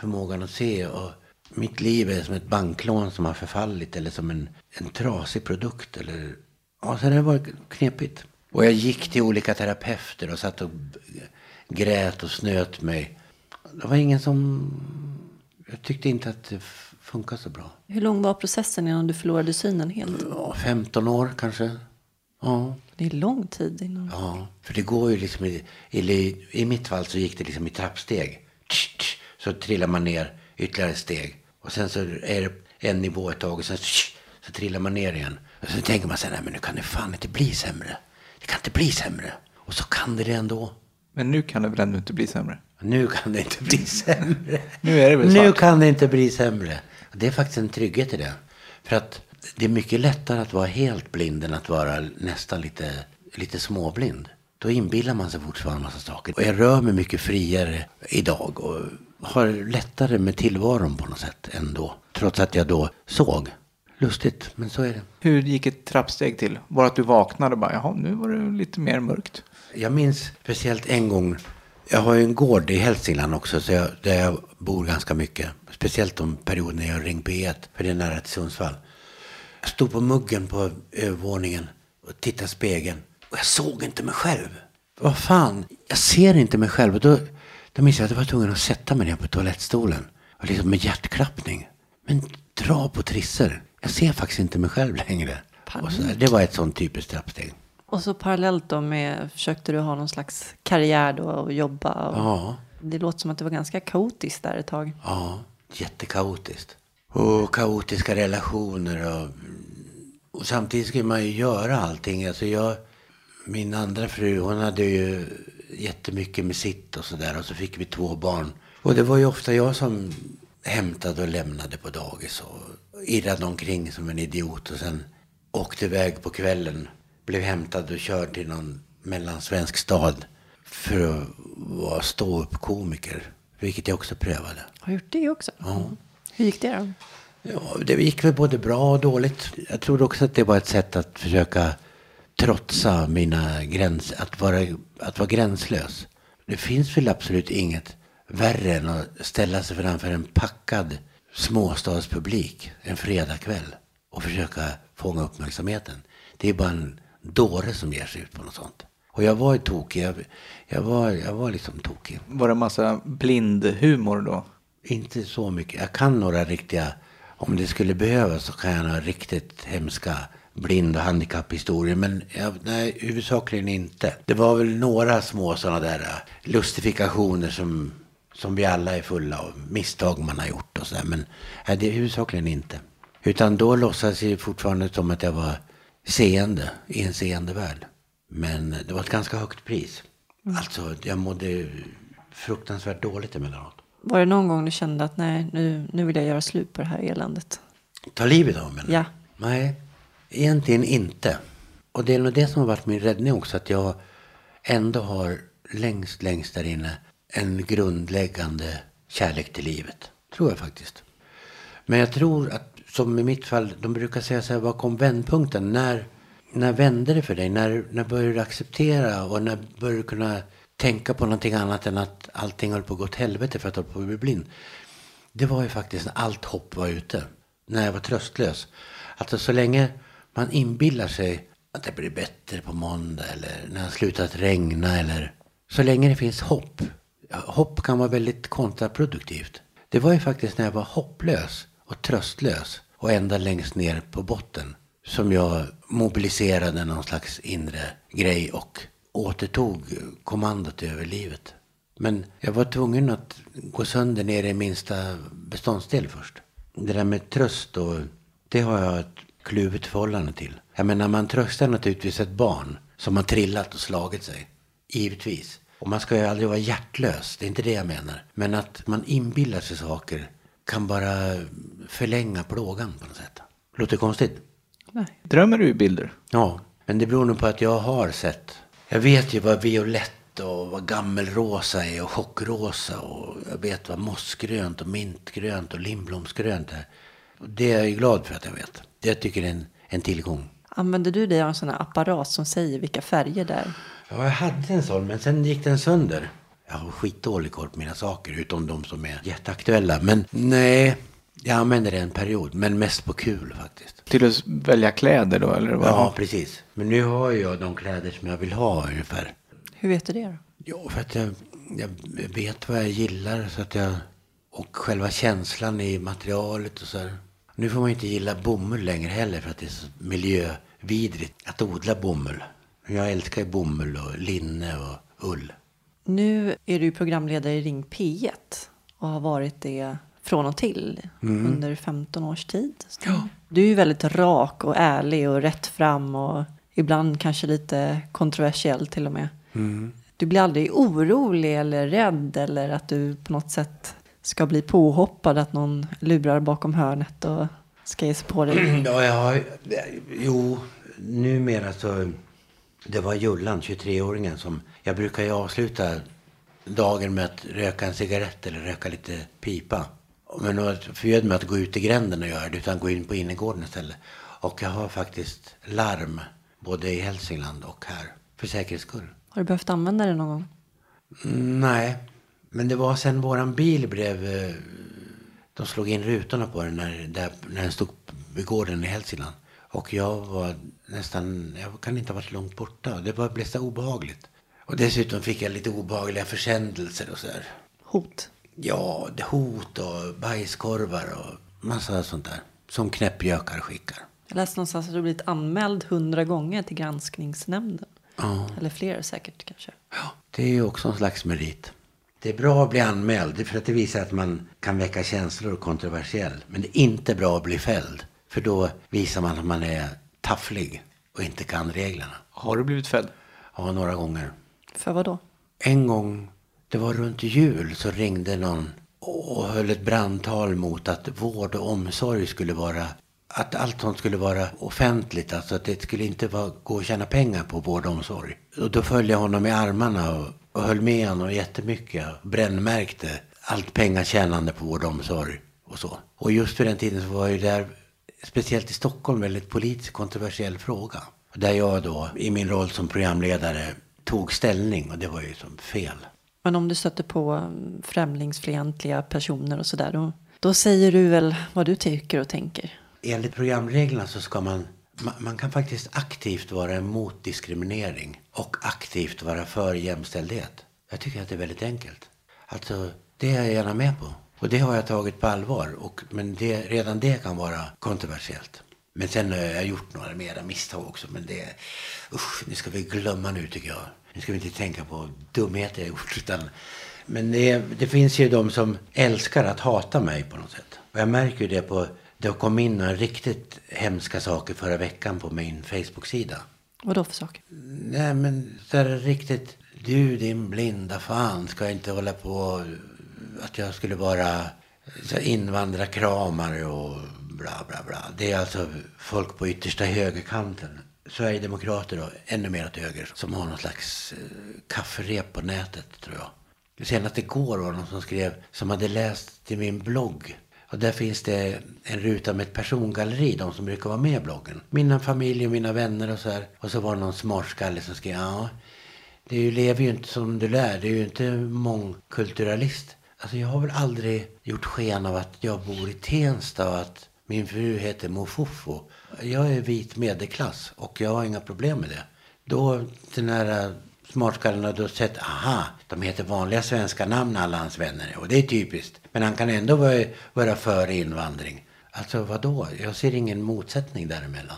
förmågan att se. Och mitt liv är som ett banklån som har förfallit eller som en, en trasig produkt. Eller, ja, så det var knepigt. Och jag gick till olika terapeuter och satt och grät och snöt mig. Det var ingen som... Jag tyckte inte att det funkade så bra. Hur lång var processen innan du förlorade synen helt? Ja, 15 år kanske. Ja. Det är lång tid innan. Ja, för det går ju liksom i, i, i mitt fall så gick det liksom i trappsteg. Så trillar man ner ytterligare steg. Och sen så är det en nivå ett tag och sen så, så trillar man ner igen. Och så tänker man sig, nej men nu kan det fan inte bli sämre. Det kan inte bli sämre. Och så kan det det ändå. Men nu kan det väl ändå inte bli sämre? Nu kan det inte bli sämre. nu är det väl svart. Nu kan det inte bli sämre. Det är faktiskt en trygghet i det. För att det är mycket lättare att vara helt blind än att vara nästan lite, lite småblind. Då inbillar man sig fortfarande en massa saker. Och jag rör mig mycket friare idag och har lättare med tillvaron på något sätt ändå. Trots att jag då såg. Lustigt, men så är det. Hur gick ett trappsteg till? Var det att du vaknade och bara, jaha, nu var det lite mer mörkt? Jag minns speciellt en gång. Jag har ju en gård i Hälsingland också, så jag, där jag bor ganska mycket. Speciellt de perioder när jag ring P1, för det är nära till Sundsvall. Jag stod på muggen på övervåningen och tittade i spegeln. Och jag såg inte mig själv. Vad fan, jag ser inte mig själv. Och då, då minns jag att jag var tvungen att sätta mig ner på toalettstolen. Och liksom med hjärtklappning. Men dra på trisser. Jag ser faktiskt inte mig själv längre. Så, det var ett sånt typiskt trappsteg. Och så parallellt då med, försökte du ha någon slags karriär då och jobba? Och Ja, Det låter som att det var ganska kaotiskt där ett tag. ja, jättekaotiskt. Och kaotiska relationer och, och samtidigt skulle man ju göra allting. Alltså jag, min andra fru, hon hade ju jättemycket med sitt och sådär. Och så fick vi två barn. Och det var ju ofta jag som hämtade och lämnade på dagis. Och irrade omkring som en idiot. Och sen åkte iväg på kvällen. Blev hämtad och körd till någon mellansvensk stad. För att vara ståuppkomiker. Vilket jag också prövade. Har gjort det också? Ja. Hur gick det då? Ja, det gick väl både bra och dåligt. Jag tror också att det var ett sätt att försöka trotsa mina gränser. Att vara, att vara gränslös. Det finns väl absolut inget värre än att ställa sig framför en packad småstadspublik en fredagkväll och försöka fånga uppmärksamheten. Det är bara en dåre som ger sig ut på något sånt. Och jag var tokig. Jag, jag, var, jag var liksom tokig. Var det massa blindhumor då? Inte så mycket. Jag kan några riktiga, om det skulle behövas så kan jag några riktigt hemska blind och handikapphistorier. Men jag, nej, huvudsakligen inte. Det var väl några små sådana där äh, lustifikationer som, som vi alla är fulla av. Misstag man har gjort och sådär. Men nej, det är huvudsakligen inte. Utan då låtsades det fortfarande som att jag var seende i en seende värld. Men det var ett ganska högt pris. Alltså, jag mådde fruktansvärt dåligt emellanåt. Var det någon gång du kände att nej, nu, nu vill jag göra slut på det här eländet? Ta livet av mig? Ja. Nej, egentligen inte. Och det är nog det som har varit min räddning också. Att jag ändå har längst, längst där inne en grundläggande kärlek till livet. Tror jag faktiskt. Men jag tror att, som i mitt fall, de brukar säga så här, vad kom vändpunkten? När, när vände det för dig? När, när började du acceptera och när började du kunna tänka på någonting annat än att allting höll på att gå åt helvete för att jag höll på att bli blind? Det var ju faktiskt när allt hopp var ute. När jag var tröstlös. Alltså så länge man inbillar sig att det blir bättre på måndag eller när det har slutat regna eller så länge det finns hopp. Hopp kan vara väldigt kontraproduktivt. Det var ju faktiskt när jag var hopplös och tröstlös och ända längst ner på botten som jag mobiliserade någon slags inre grej och återtog kommandot över livet. Men jag var tvungen att gå sönder ner i minsta beståndsdel först. Det där med tröst och det har jag ett kluvet förhållande till. Jag menar man tröstar naturligtvis ett barn som har trillat och slagit sig. Givetvis. Och man ska ju aldrig vara hjärtlös, det är inte det jag menar. Men att man inbillar sig saker kan bara förlänga plågan på något sätt. Låter konstigt? Nej. Drömmer du i bilder? Ja, men det beror nog på att jag har sett. Jag vet ju vad violett och vad gammelrosa är och chockrosa och jag vet vad mossgrönt och mintgrönt och lindblomsgrönt är. Och det är jag ju glad för att jag vet. Det tycker jag är en, en tillgång. Använder du dig av en sån här apparat som säger vilka färger det är? Ja, jag hade en sån, men sen gick den sönder. Jag har skitdålig koll på mina saker, utom de som är jätteaktuella. Men nej, jag använder det en period, men mest på kul faktiskt. Till att välja kläder då, eller? Vad? Ja, precis. Men nu har jag de kläder som jag vill ha ungefär. Hur vet du det då? Ja, för att jag, jag vet vad jag gillar. Så att jag, och själva känslan i materialet och så här. Nu får man inte gilla bomull längre heller för att det är så miljövidrigt att odla bomull. Jag älskar ju bomull och linne och ull. Nu är du programledare i Ring P1 och har varit det från och till mm. under 15 års tid. Ja. Du är ju väldigt rak och ärlig och rätt fram och ibland kanske lite kontroversiell till och med. Mm. Du blir aldrig orolig eller rädd eller att du på något sätt ska bli påhoppad, att någon lurar bakom hörnet och ska ge sig på dig? Ja, har, jo, numera så det var Jullan, 23-åringen, som... Jag brukar ju avsluta dagen med att röka en cigarett eller röka lite pipa. Men då förbjöd mig att gå ut i gränden och göra det, utan gå in på innergården istället. Och jag har faktiskt larm, både i Hälsingland och här, för säkerhets skull. Har du behövt använda det någon gång? Mm, nej, men det var sen våran bil blev... Eh, de slog in rutorna på den när, där, när den stod vid gården i Hälsingland. Och jag var nästan, jag kan inte ha varit långt borta. Det var, blev så obehagligt. Och dessutom fick jag lite obehagliga försändelser och så där. Hot? Ja, hot och bajskorvar och massa sånt där. Som knäppjökar skickar. Jag läste någonstans att du blivit anmäld hundra gånger till granskningsnämnden. Ja. Eller fler säkert kanske. Ja, det är ju också en slags merit. Det är bra att bli anmäld för att det visar att man kan väcka känslor och kontroversiell. Men det är inte bra att bli fälld. För då visar man att man är tafflig och inte kan reglerna. Har du blivit fälld? Ja, några gånger. För vad då? En gång, det var runt jul, så ringde någon och höll ett brandtal mot att vård och omsorg skulle vara att allt sånt skulle vara offentligt, alltså att det skulle inte vara, gå att tjäna pengar på vård och omsorg. Och då följde jag honom i armarna och, och höll med honom jättemycket. Brännmärkte allt pengatjänande på vård och omsorg och så. Och just vid den tiden så var ju där speciellt i Stockholm, väldigt politiskt kontroversiell fråga. Där jag då, i min roll som programledare, tog ställning och det var ju som fel. Men om du stöter på mm, främlingsfientliga personer och sådär, då, då säger du väl vad du tycker och tänker? Enligt programreglerna så ska man, man, man kan faktiskt aktivt vara emot diskriminering och aktivt vara för jämställdhet. Jag tycker att det är väldigt enkelt. Alltså, det är jag gärna med på. Och det har jag tagit på allvar. Och, men det, redan det kan vara kontroversiellt. Men sen har jag gjort några mera misstag också. Men det, usch, det ska vi glömma nu tycker jag. Nu ska vi inte tänka på dumheter jag gjort. Utan, men det, det finns ju de som älskar att hata mig på något sätt. Och jag märker ju det på, det kom in några riktigt hemska saker förra veckan på min Facebook-sida. Vad då för saker? Nej men så är riktigt, du din blinda fan ska inte hålla på att jag skulle vara invandrarkramare och bla bla bla. Det är alltså folk på yttersta högerkanten. Sverigedemokrater och ännu mer åt höger som har någon slags eh, kafferep på nätet tror jag. Senast igår var det någon som skrev, som hade läst till min blogg. Och där finns det en ruta med ett persongalleri, de som brukar vara med i bloggen. Mina familj och mina vänner och så här. Och så var det någon smartskalle som skrev, ja, du lever ju inte som du lär, du är ju inte mångkulturalist. Alltså jag har väl aldrig gjort sken av att jag bor i Tensta och att min fru heter Mofofo. Jag är vit medelklass och jag har inga problem med det. Då den här smartskallen har då sett, aha, de heter vanliga svenska namn alla hans vänner. Och det är typiskt. Men han kan ändå vara, vara för invandring. Alltså vadå? Jag ser ingen motsättning däremellan.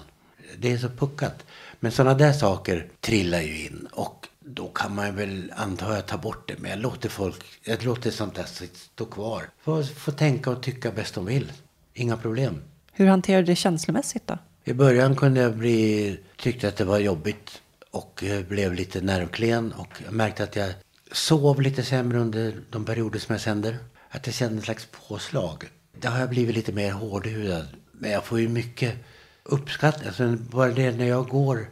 Det är så puckat. Men sådana där saker trillar ju in. Och då kan man väl antar jag ta bort det. Men jag låter folk, jag låter sånt där stå kvar. Få, få tänka och tycka bäst de vill. Inga problem. Hur hanterar du det känslomässigt då? I början kunde jag bli, tyckte att det var jobbigt och blev lite nervklen och märkte att jag sov lite sämre under de perioder som jag sänder. Att jag kände ett slags påslag. Det har jag blivit lite mer hårdhudad. Men jag får ju mycket uppskattning. Alltså bara det när jag går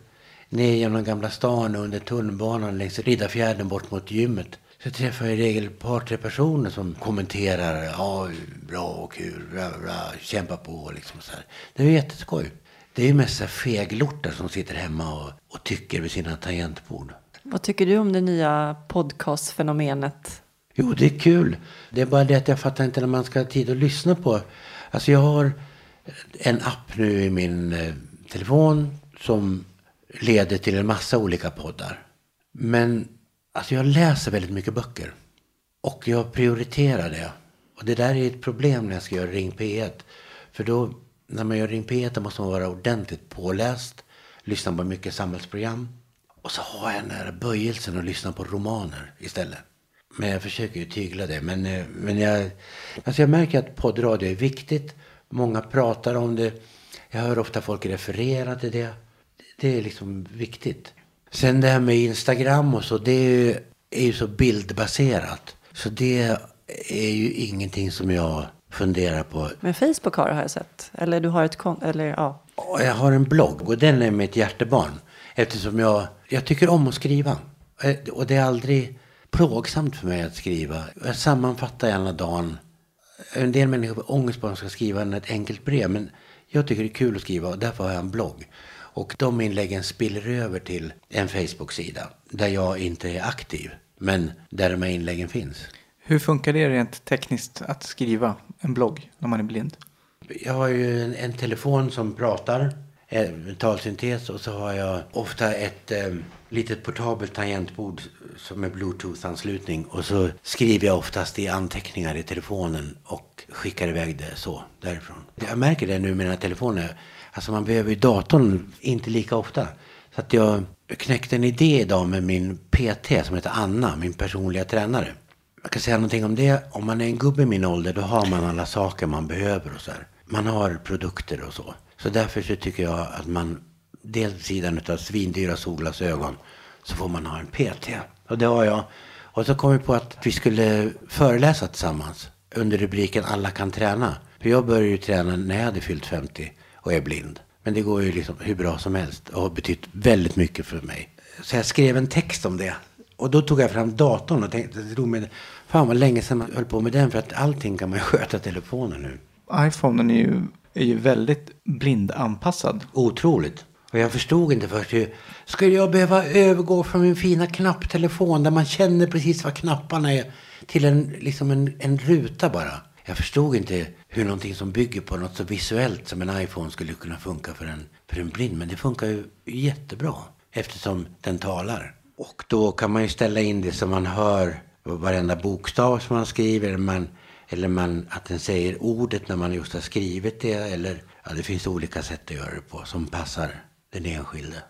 ner genom Gamla stan under tunnelbanan längs Riddarfjärden bort mot gymmet. Så träffar jag i regel ett par, tre personer som kommenterar. Ja, bra och kul, bra, bra, kämpa på liksom så här. Det är jätteskoj. Det är ju mest feglortar som sitter hemma och, och tycker vid sina tangentbord. Vad tycker du om det nya podcastfenomenet? Jo, det är kul. Det är bara det att jag fattar inte när man ska ha tid att lyssna på. Alltså jag har en app nu i min eh, telefon som leder till en massa olika poddar. Men alltså jag läser väldigt mycket böcker. Och jag prioriterar det. Och det där är ett problem när jag ska göra Ring P1. För då, när man gör Ring P1 då måste man vara ordentligt påläst. Lyssna på mycket samhällsprogram. Och så har jag den här böjelsen att lyssna på romaner istället. Men jag försöker ju tygla det. Men, eh, men jag, alltså jag märker att poddradio är viktigt. Många pratar om det. Jag hör ofta folk referera till det. Det är liksom viktigt. Sen det här med Instagram och så, det är ju, är ju så bildbaserat. Så det är ju ingenting som jag funderar på. Men Facebook har har jag sett. Eller du har ett konto, eller ja. Jag har en blogg och den är mitt hjärtebarn. Eftersom jag, jag tycker om att skriva. Eh, och det är aldrig plågsamt för mig att skriva. Jag sammanfattar gärna dagen. En del människor har ångest på att de ska skriva ett enkelt brev. Men jag tycker det är kul att skriva och därför har jag en blogg. Och de inläggen spiller över till en Facebook-sida där jag inte är aktiv. Men där de här inläggen finns. Hur funkar det rent tekniskt att skriva en blogg när man är blind? Jag har ju en, en telefon som pratar, Eh, talsyntes och så har jag ofta ett eh, litet portabelt tangentbord som är bluetooth-anslutning. Och så skriver jag oftast i anteckningar i telefonen och skickar iväg det så därifrån. Jag märker det nu med mina telefoner. Alltså man behöver ju datorn inte lika ofta. Så att jag knäckte en idé idag med min PT som heter Anna, min personliga tränare. Jag kan säga någonting om det. Om man är en gubbe i min ålder då har man alla saker man behöver och så här. Man har produkter och så. Så därför så tycker jag att man, dels sidan av svindyra solglasögon, så får man ha en PT. Och det har jag. Och så kom vi på att vi skulle föreläsa tillsammans under rubriken Alla kan träna. För jag började ju träna när jag hade fyllt 50 och är blind. Men det går ju liksom hur bra som helst och har betytt väldigt mycket för mig. Så jag skrev en text om det. Och då tog jag fram datorn och tänkte, det med, fan vad länge sedan man höll på med den för att allting kan man ju sköta telefonen nu. iPhonen är ju, är ju väldigt blindanpassad. Otroligt. Och jag förstod inte först hur, skulle jag behöva övergå från min fina knapptelefon där man känner precis vad knapparna är till en, liksom en, en ruta bara. Jag förstod inte hur någonting som bygger på något så visuellt som en iPhone skulle kunna funka för en, för en blind. Men det funkar ju jättebra eftersom den talar. Och då kan man ju ställa in det så man hör varenda bokstav som man skriver. Man, eller man, att den säger ordet när man just har skrivit det. Eller, ja, det finns olika sätt att göra det på som passar den enskilde.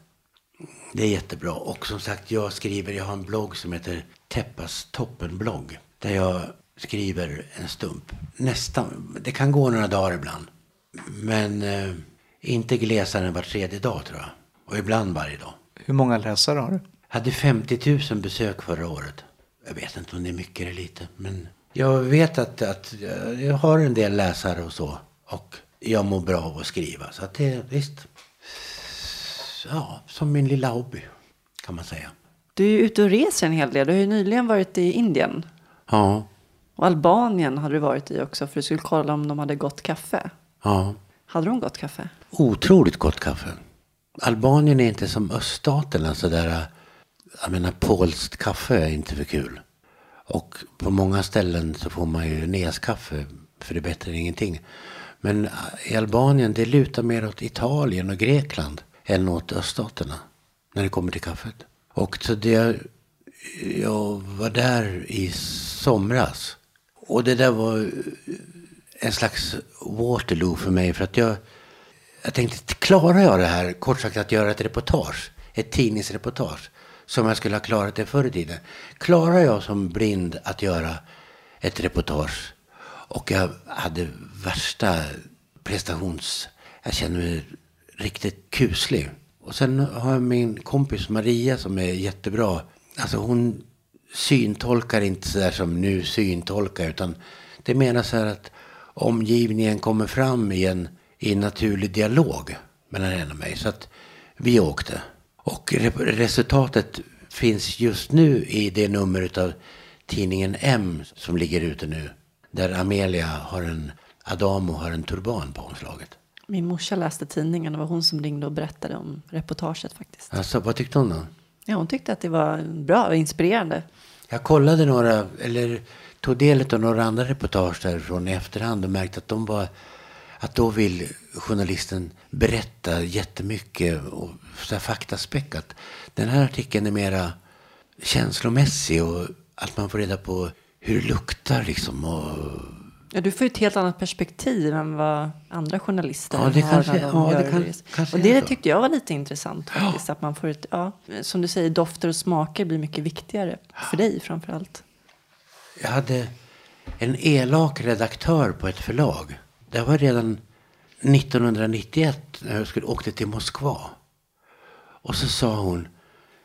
Det är jättebra. Och som sagt, jag skriver, jag har en blogg som heter Teppas toppenblogg. Där jag skriver en stump. Nästan. Det kan gå några dagar ibland. Men eh, inte glesare än var tredje dag tror jag. Och ibland varje dag. Hur många läsare har du? Jag hade 50 000 besök förra året. Jag vet inte om det är mycket eller lite. Men jag vet att, att jag har en del läsare och så. Och jag mår bra av att skriva. Så att det, visst. Ja, som min lilla hobby kan man säga. Du är ute och reser en hel del. Du har ju nyligen varit i Indien. Ja. Och Albanien hade du varit i också för du skulle kolla om de hade gott kaffe. Ja. Hade de gott kaffe? Otroligt gott kaffe. Albanien är inte som öststaterna sådär. Jag menar polskt kaffe är inte för kul. Och på många ställen så får man ju neskaffe för det är bättre än ingenting. Men äh, i Albanien det lutar mer åt Italien och Grekland än åt öststaterna när det kommer till kaffet. Och så det, jag var där i somras och det där var äh, en slags Waterloo för mig. För att jag, jag tänkte, klarar jag det här, kort sagt att göra ett reportage, ett tidningsreportage, som jag skulle ha klarat det förr i tiden. Klarar jag som blind att göra ett reportage och jag hade värsta prestations... Jag kände mig riktigt kuslig. Och sen har jag min kompis Maria som är jättebra. Alltså hon syntolkar inte så där som nu syntolkar. Utan det menar så här att omgivningen kommer fram i en, i en naturlig dialog mellan henne och mig. Så att vi åkte. Och resultatet finns just nu i det nummer av tidningen M som ligger ute nu. Där Amelia har en, Adamo har en turban på omslaget. Min morsa läste tidningen. Det var hon som ringde och berättade om reportaget faktiskt. Alltså, vad tyckte hon då? Ja, hon tyckte att det var bra och inspirerande. Jag kollade några, eller tog del av några andra reportage därifrån i efterhand och märkte att de var att då vill journalisten berätta jättemycket och så faktaspäckat. Den här artikeln är mera känslomässig och att man får reda på hur det luktar liksom. Och... Ja, du får ju ett helt annat perspektiv än vad andra journalister ja, det har kanske, ja, det kan, kanske Och det tyckte jag var lite intressant faktiskt. Ja. Att man får ett, ja, som du säger, dofter och smaker blir mycket viktigare. För dig framför allt. Jag hade en elak redaktör på ett förlag. Det var redan 1991 när jag skulle åkte till Moskva. Och så sa hon,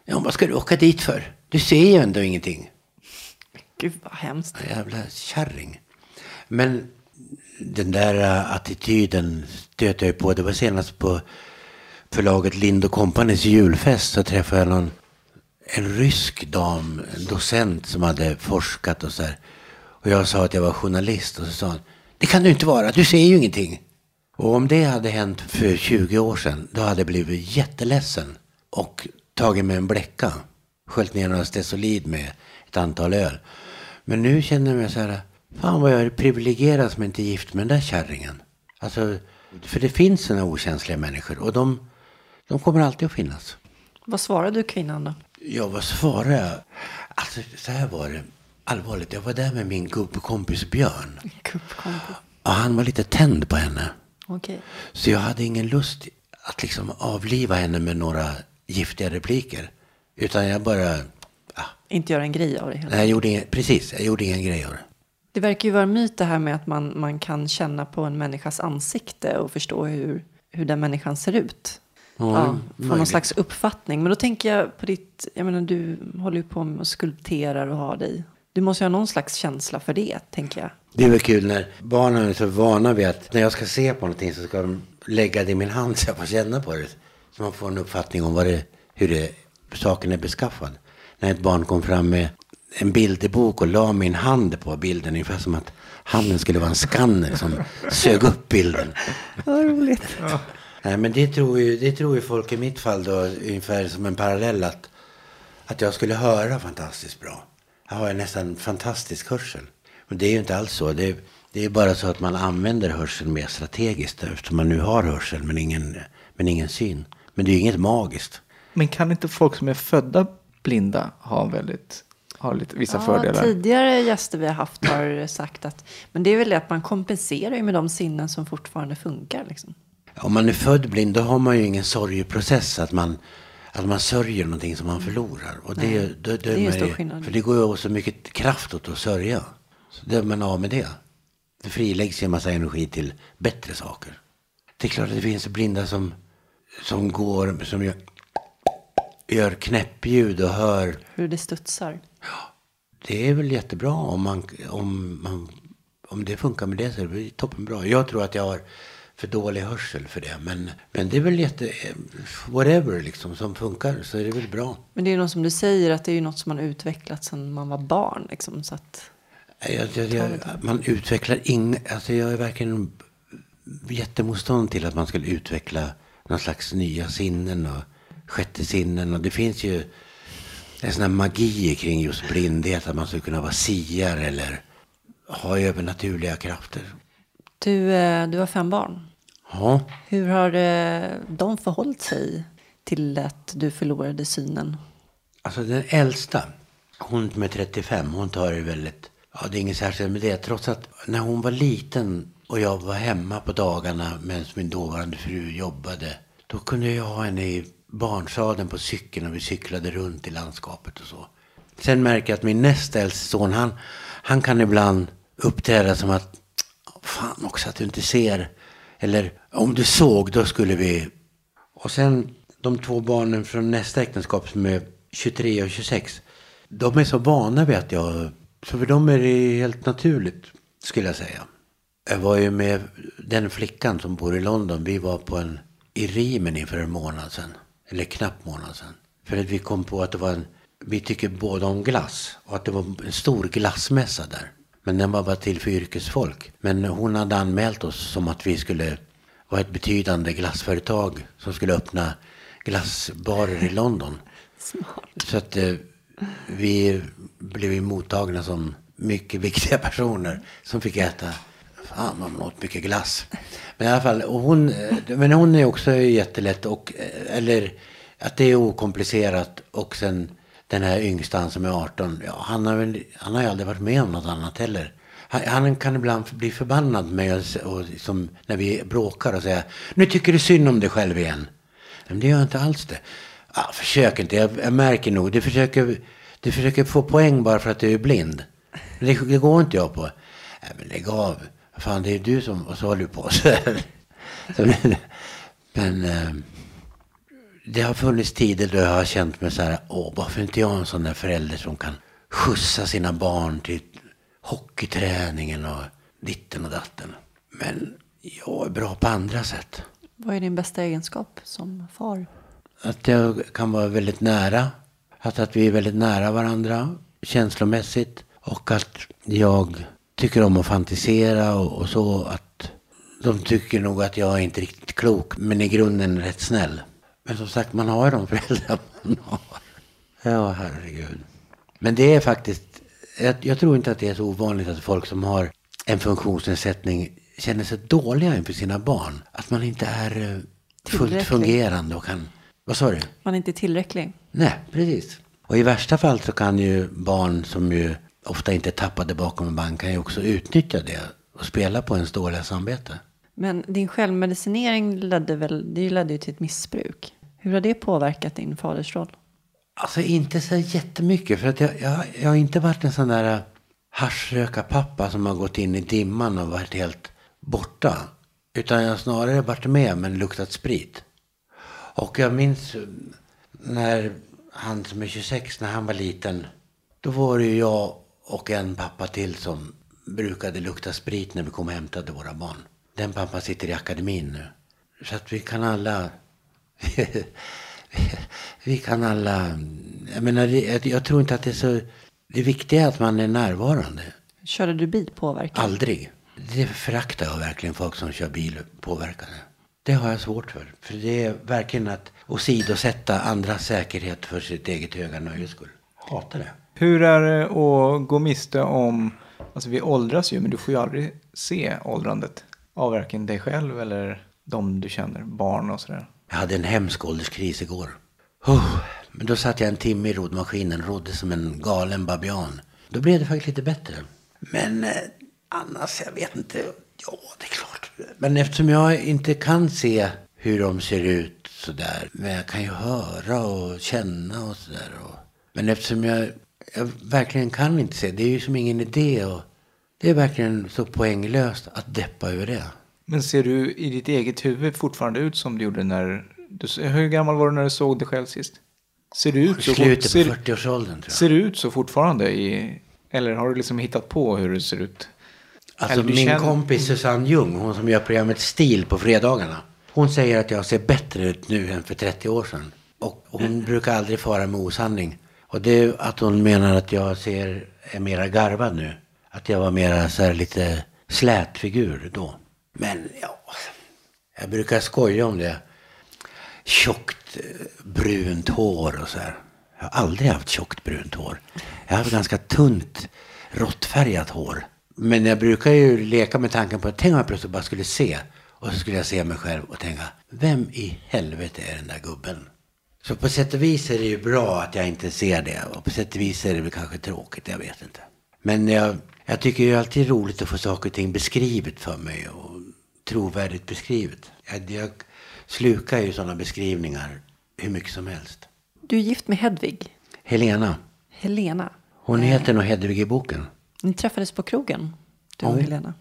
ja vad ska du åka dit för? Du ser ju ändå ingenting. Gud vad hemskt. Jävla kärring. Men den där äh, attityden stöter jag på. Det var senast på förlaget Lind Companys julfest så träffade jag någon, en rysk dam, en docent som hade forskat och så här. Och jag sa att jag var journalist och så sa hon, det kan du inte vara, du ser ju ingenting. Och om det hade hänt för 20 år sedan, då hade jag blivit jätteledsen och tagit med en bläcka. Sköljt ner några Stesolid med ett antal öl. Men nu känner jag mig så här, fan vad jag är privilegierad som inte är gift med den där kärringen. Alltså, för det finns sådana okänsliga människor och de, de kommer alltid att finnas. Vad svarade du kvinnan då? Ja, vad svarade jag? Alltså, så här var det. Allvarligt, jag var där med min gubbkompis Björn. Kuppkompis. Och han var lite tänd på henne. Okej. Så jag hade ingen lust att liksom avliva henne med några giftiga repliker. Utan jag bara, ah, Inte göra en grej av det hela. nej, jag gjorde ingen, precis, jag gjorde ingen grej av det. Det verkar ju vara en myt det här med att man, man kan känna på en människas ansikte och förstå hur, hur den människan ser ut. Ja, Ja, få någon slags uppfattning. Men då tänker jag på ditt, jag menar du håller ju på med och skulpterar och har dig. Du måste ha någon slags känsla för det, tänker jag. Det är väl kul när barnen är så vana vid att när jag ska se på någonting så ska de lägga det i min hand så jag får känna på det. Så man får en uppfattning om vad det, hur det, saken är beskaffad. När ett barn kom fram med en bilderbok och la min hand på bilden ungefär som att handen skulle vara en skanner som sög upp bilden. Vad roligt. Nej, men det tror, ju, det tror ju folk i mitt fall då ungefär som en parallell att, att jag skulle höra fantastiskt bra. Jag har nästan fantastisk hörsel. Men det är ju inte alls så. Det är, det är bara så att man använder hörseln mer strategiskt eftersom man nu har hörsel men ingen, men ingen syn. Men det är ju inget magiskt. Men kan inte folk som är födda blinda ha väldigt, ha lite, vissa Ja, fördelar? tidigare gäster vi har haft har sagt att men det är väl det att man kompenserar ju med de sinnen som fortfarande funkar. Liksom. Om man är född blind då har man ju ingen sorgeprocess. Att man, att man sörjer någonting som man förlorar. Och det, Nej, då, då det är en stor skillnad. För det går ju åt så mycket kraft åt att sörja. Så då är man av med det. Det friläggs ju en massa energi till bättre saker. Det är klart att det finns blinda som, som går, som gör, gör knäppljud och hör. Hur det studsar. Det är väl jättebra om, man, om, man, om det funkar med det så är det toppenbra. Jag tror att jag har för dålig hörsel för det. Men, men det är väl jätte... Whatever liksom som funkar så är det väl bra. Men det är ju något som du säger att det är ju något som man har utvecklat sedan man var barn. Liksom, så att, Jag, jag, jag, man utvecklar inga... Alltså jag är verkligen jättemotstånd till att man skulle utveckla någon slags nya sinnen och sjätte sinnen. Och det finns ju en sån här magi kring just blindhet. Att man skulle kunna vara siare eller ha övernaturliga krafter. du, eh, du har fem barn. Ja, Hur har eh, de förhållit sig till att du förlorade synen? alltså den äldsta, hon med 35, hon tar det väldigt... Ja, det är inget särskilt med det. Trots att när hon var liten och jag var hemma på dagarna medan min dåvarande fru jobbade. Då kunde jag ha henne i barnsadeln på cykeln och vi cyklade runt i landskapet och så. Sen märker jag att min näst äldste son, han, han kan ibland uppträda som att fan också att du inte ser. Eller om du såg, då skulle vi... Och sen de två barnen från nästa äktenskap som är 23 och 26. De är så vana vid att jag... Så för dem är det helt naturligt, skulle jag säga. Jag var ju med den flickan som bor i London. Vi var på en i Rimen inför en månad sedan. Eller knappt månad sedan. För att vi kom på att det var en... Vi tycker båda om glass. Och att det var en stor glassmässa där. Men den var bara till för yrkesfolk. Men hon hade anmält oss som att vi skulle vara ett betydande glassföretag som skulle öppna glassbarer i London. Smart. Så att eh, vi blev mottagna som mycket viktiga personer som fick äta Fan, man åt mycket glass. Men i alla fall, och hon, eh, men hon är också jättelätt och, eh, eller att det är okomplicerat och sen den här yngsta han som är 18, ja, han, har väl, han har ju aldrig varit med om något annat heller. Han, han kan ibland bli förbannad med oss och, som när vi bråkar och säger nu tycker du synd om dig själv igen. Men det gör jag inte alls det. Ja, försök inte, jag, jag märker nog, du försöker, du försöker få poäng bara för att du är blind. Det, det går inte jag på. Nej, men lägg av. Fan, det är du som... Och så håller du på så här. Men eh, det har funnits tider då jag har känt mig så här, åh, varför inte jag en sån där förälder som kan skjutsa sina barn till hockeyträningen och ditten och datten. Men jag är bra på andra sätt. Vad är din bästa egenskap som far? Att jag kan vara väldigt nära. Att, att vi är väldigt nära varandra känslomässigt. Och att jag tycker om att fantisera och, och så. Att de tycker nog att jag är inte riktigt klok, men i grunden rätt snäll. Men som sagt, man har ju de föräldrar man har. Ja, herregud. Men det är faktiskt, jag, jag, tror inte att det är så ovanligt att folk som har en funktionsnedsättning känner sig dåliga inför sina barn. Att man inte är eh, fullt fungerande och kan... Vad sa du? Man är inte tillräcklig. Nej, precis. Och i värsta fall så kan ju barn som ju ofta inte tappade bakom en bank kan ju också utnyttja det och spela på ens dåliga samvete. Men din självmedicinering ledde väl, det ledde ju till ett missbruk. Hur har det påverkat din fadersroll? Alltså inte så jättemycket. För att jag, jag, jag har inte varit en sån där äh, haschröka-pappa som har gått in i dimman och varit helt borta. Utan jag har snarare varit med men luktat sprit. Och jag minns äh, när han som är 26, när han var liten. Då var det ju jag och en pappa till som brukade lukta sprit när vi kom och hämtade våra barn. Den pappan sitter i akademin nu. Så att vi kan alla... vi kan alla... Jag menar, jag tror inte att det är så... Det viktiga är att man är närvarande. Körde du bil påverkad? Aldrig. Det föraktar jag verkligen, folk som kör bil påverkade. Det har jag svårt för. För det är verkligen att åsidosätta andras säkerhet för sitt eget höga nöjes skull. Hatar det. Hur är det att gå miste om, alltså vi åldras ju men du får ju aldrig se åldrandet av varken dig själv eller de du känner, barn och sådär. Jag hade en hemsk ålderskris igår. Oh, men då satt jag en timme i roddmaskinen, rodde som en galen babian. Då blev det faktiskt lite bättre. Men eh, annars, jag vet inte. Ja, det är klart. Men eftersom jag inte kan se hur de ser ut sådär. Men jag kan ju höra och känna och sådär. Men eftersom jag jag verkligen kan inte se. Det är ju som ingen idé. Och det är verkligen så poänglöst att deppa över det. Men ser du i ditt eget huvud fortfarande ut som du gjorde när... Du, hur gammal var du när du såg dig själv sist? Ser du ut så? Slutet på 40-årsåldern tror jag. Ser du ut så fortfarande? I, eller har du liksom hittat på hur du ser ut? Alltså min känner... kompis Susanne Ljung, hon som gör programmet Stil på fredagarna. Hon säger att jag ser bättre ut nu än för 30 år sedan. Och hon brukar aldrig fara med osanning. Och det är att hon menar att jag ser, är mera garvad nu. Att jag var mera så här lite slät figur då. Men ja, jag brukar skoja om det. Tjockt eh, brunt hår och så här. Jag har aldrig haft tjockt brunt hår. Jag har haft ganska tunt råttfärgat hår. Men jag brukar ju leka med tanken på att tänk om jag plötsligt bara skulle se. Och så skulle jag se mig själv och tänka, vem i helvete är den där gubben? Så på sätt och vis är det ju bra att jag inte ser det. Och på sätt och vis är det väl kanske tråkigt, jag vet inte. Men jag, jag tycker ju alltid det är roligt att få saker och ting beskrivet för mig. Och trovärdigt beskrivet. Jag, jag slukar ju sådana beskrivningar hur mycket som helst. Du är gift med Hedvig. Helena. Helena. Hon heter nog Hedvig i boken. Ni träffades på krogen, du och Ja. Helena.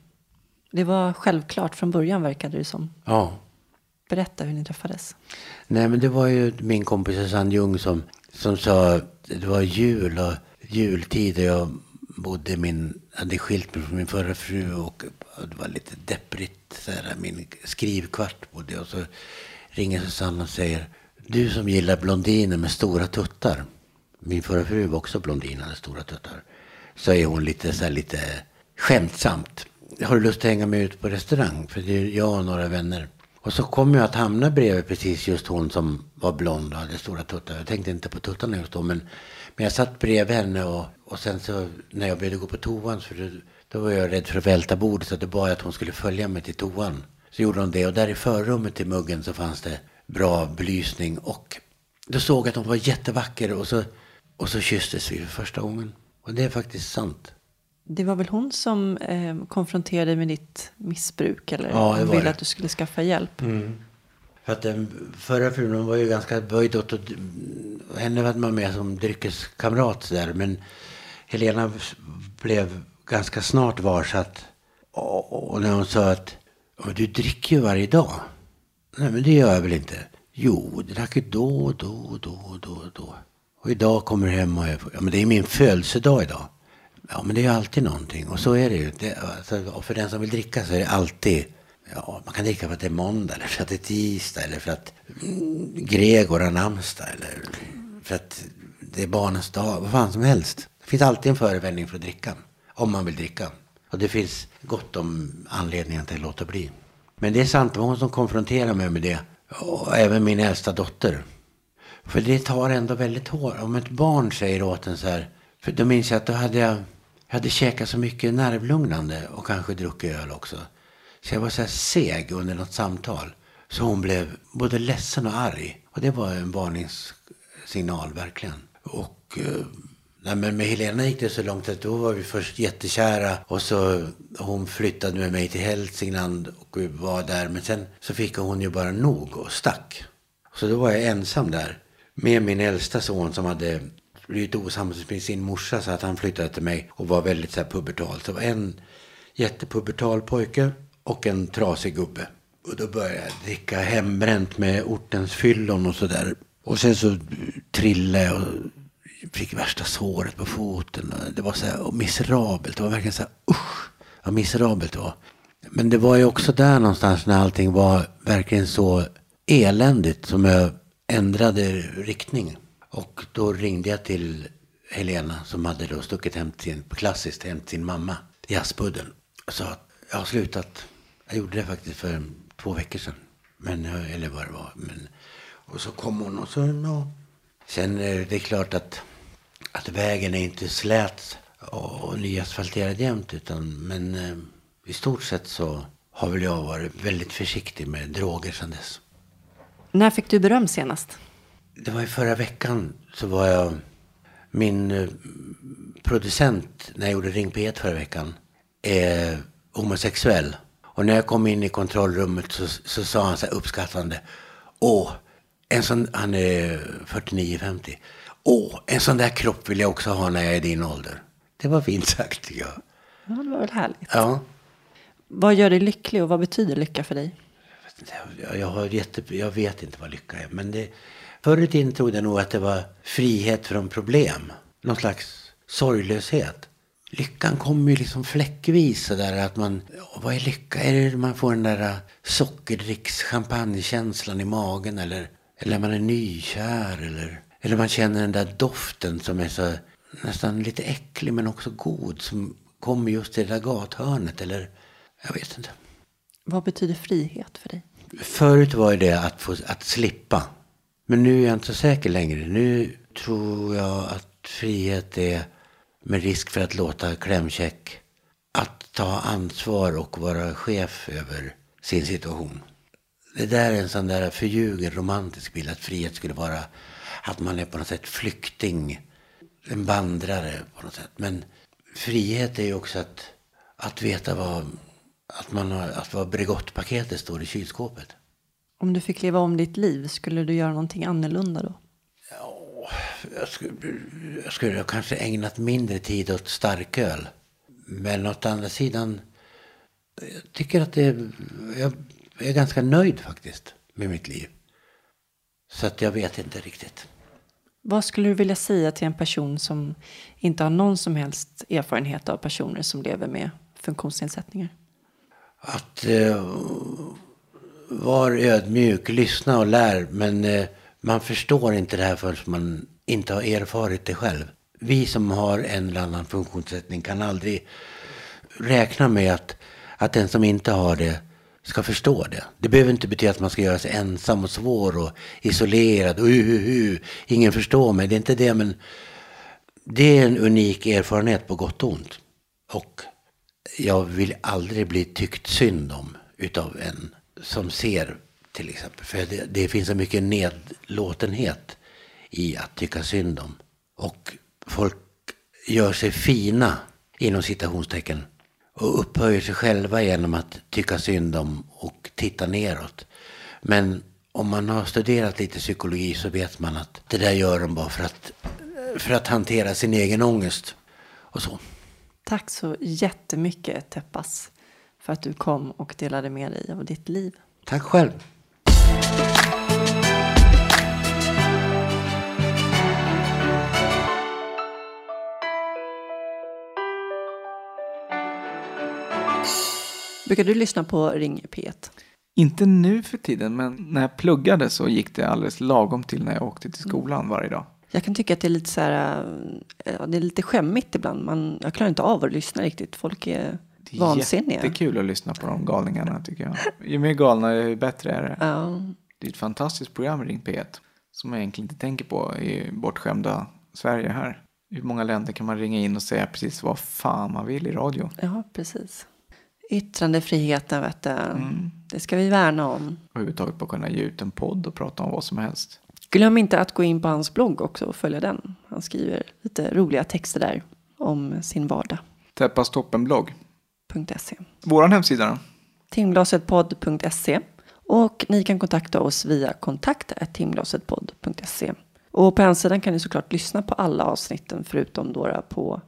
Det var självklart från början verkade det som. Ja. Berätta hur ni träffades. Nej men det var ju min kompis Susanne Ljung som, som sa att det var jul och jultid och jag bodde min, hade skilt mig från min förra fru och det var lite deppigt. Så här, min skrivkvart bodde jag och så ringer Susanne och säger du som gillar blondiner med stora tuttar. Min förra fru var också blondin, hade stora tuttar. Så är hon lite så här lite skämtsamt. Har du lust att hänga med ut på restaurang? För det är jag och några vänner. Och så kom jag att hamna bredvid precis just hon som var blond och hade stora tuttar. Jag tänkte inte på tuttarna just då. Men, men jag satt bredvid henne och, och sen så när jag behövde gå på toan så då, då var jag rädd för att välta bordet. Så det bad jag att hon skulle följa mig till toan. Så gjorde hon det och där i förrummet till muggen så fanns det bra belysning. Och då såg jag att hon var jättevacker och så, och så kysstes vi för första gången. Och det är faktiskt sant. Det var väl hon som eh, konfronterade dig med ditt missbruk eller Ja, ville det. att du skulle skaffa hjälp. För att den förra frun var ju ganska böjd åt att... Henne var man med som dryckeskamrat där. Men Helena blev ganska snart varsatt. Och och när hon sa att du dricker ju varje dag. Nej men det gör jag väl inte. Jo, det drack ju då, då, då, då, då. Och idag kommer du hem och jag, ja men det är min födelsedag idag. Ja men det är ju alltid någonting. Och så är det ju. Det, alltså, och för den som vill dricka så är det alltid Ja, man kan dricka för att det är måndag eller för att det är tisdag eller för att mm, Gregor har namnsdag eller för att det är barnens dag. Vad fan som helst. Det finns alltid en förevändning för att dricka. Om man vill dricka. Och det finns gott om anledningar till att låta bli. Men det är sant, det var hon som konfronterade mig med det. Och även min äldsta dotter. För det tar ändå väldigt hårt. Om ett barn säger åt en så här. För då minns jag att då hade jag, jag hade käkat så mycket nervlugnande och kanske druckit öl också. Så jag var så här seg under något samtal. Så hon blev både ledsen och arg. Och det var en varningssignal verkligen. Och eh, nej, men med Helena gick det så långt att då var vi först jättekära. Och så hon flyttade med mig till Hälsingland och vi var där. Men sen så fick hon ju bara nog och stack. Så då var jag ensam där. Med min äldsta son som hade blivit osams med sin morsa så att han flyttade till mig och var väldigt så här pubertal. Så det var en jättepubertal pojke och en trasig gubbe. Och då började jag dricka hembränt med ortens fyllon och sådär. Och sen så trillade jag och fick värsta såret på foten. Det var så här miserabelt. Det var verkligen så här usch vad miserabelt det var. Men det var ju också där någonstans när allting var verkligen så eländigt som jag ändrade riktning. Och då ringde jag till Helena som hade då stuckit hem till sin, klassiskt hem till sin mamma i Aspudden. Och sa att jag har slutat. Jag gjorde det faktiskt för två veckor sedan. Men, eh, eller vad det var. Men, och så kom hon och så, ja. Sen är det klart att, att vägen är inte slät och nyasfalterad jämt. Utan, men eh, i stort sett så har väl jag varit väldigt försiktig med droger sedan dess. När fick du beröm senast? Det var i förra veckan så var jag min eh, producent när jag gjorde Ring P1 förra veckan är homosexuell. Och när jag kom in i kontrollrummet så, så sa han så här uppskattande. Åh, en sån, han är 49-50. Åh, en sån där kropp vill jag också ha när jag är din ålder. Det var fint sagt tycker jag. Ja, det var väl härligt. Ja. Vad gör dig lycklig och vad betyder lycka för dig? Jag, jag, har jätte, jag vet inte vad lycka är. Men det, förr i tiden trodde jag nog att det var frihet från problem. Någon slags sorglöshet. Lyckan kommer ju liksom fläckvis sådär att man, vad är lycka? Är det man får den där äh, sockerdricks champagnekänslan i magen eller, eller man är nykär eller, eller man känner den där doften som är så nästan lite äcklig men också god som kommer just i det där gathörnet eller, jag vet inte. Vad betyder frihet för dig? Förut var det att, få, att slippa. Men nu är jag inte så säker längre. Nu tror jag att frihet är med risk för att låta klämkäck. Att ta ansvar och vara chef över sin situation. Det där är en sån där förljugen romantisk bild. Att frihet skulle vara att man är på något sätt flykting. En vandrare på något sätt. Men frihet är ju också att, att veta vad, att man har, att vad Bregottpaketet står i kylskåpet. Om du fick leva om ditt liv, skulle du göra någonting annorlunda då? Jag skulle, jag skulle kanske ägnat mindre tid åt starköl. Men åt andra sidan, jag tycker att det, jag är ganska nöjd faktiskt med mitt liv. Så att jag vet inte riktigt. Vad skulle du vilja säga till en person som inte har någon som helst erfarenhet av personer som lever med funktionsnedsättningar? Att eh, vara ödmjuk, lyssna och lär. Men eh, man förstår inte det här förrän man inte har erfarit det själv. Vi som har en eller annan funktionssättning kan aldrig räkna med att, att den som inte har det ska förstå det. Det behöver inte betyda att man ska göra sig ensam och svår och isolerad. Och uh, uh, uh, ingen förstår mig. Det är inte det, men det är en unik erfarenhet på gott och ont. Och jag vill aldrig bli tyckt synd om utav en som ser till exempel. För det, det finns så mycket nedlåtenhet i att tycka synd om. Och folk gör sig fina inom citationstecken och upphöjer sig själva genom att tycka synd om och titta neråt. Men om man har studerat lite psykologi så vet man att det där gör de bara för att, för att hantera sin egen ångest och så. Tack så jättemycket Teppas för att du kom och delade med dig av ditt liv. Tack själv. Brukar du lyssna på Ring P1? Inte nu för tiden, men när jag pluggade så gick det alldeles lagom till när jag åkte till skolan varje dag. Jag kan tycka att det är lite så här, äh, det är lite skämmigt ibland. Man, jag klarar inte av att lyssna riktigt. Folk är vansinniga. jättekul att lyssna på de galningarna tycker jag. Ju mer galna, ju bättre är det. Ja, Det är ett fantastiskt program, Ring P1, som jag egentligen inte tänker på i bortskämda Sverige här. Hur många länder kan man ringa in och säga precis vad fan man vill i radio? ja, precis. Yttrandefriheten, vet du. Det ska vi värna om. Och överhuvudtaget bara kunna ge ut en podd och prata om vad som helst. Glöm inte att gå in på hans blogg också och följa den. Han skriver lite roliga texter där om sin vardag. Teppas toppenblogg. .se. Våran hemsida då? timglasetpodd.se och ni kan kontakta oss via kontakt timglasetpodd.se. Och på hemsidan kan ni såklart lyssna på alla avsnitten förutom då på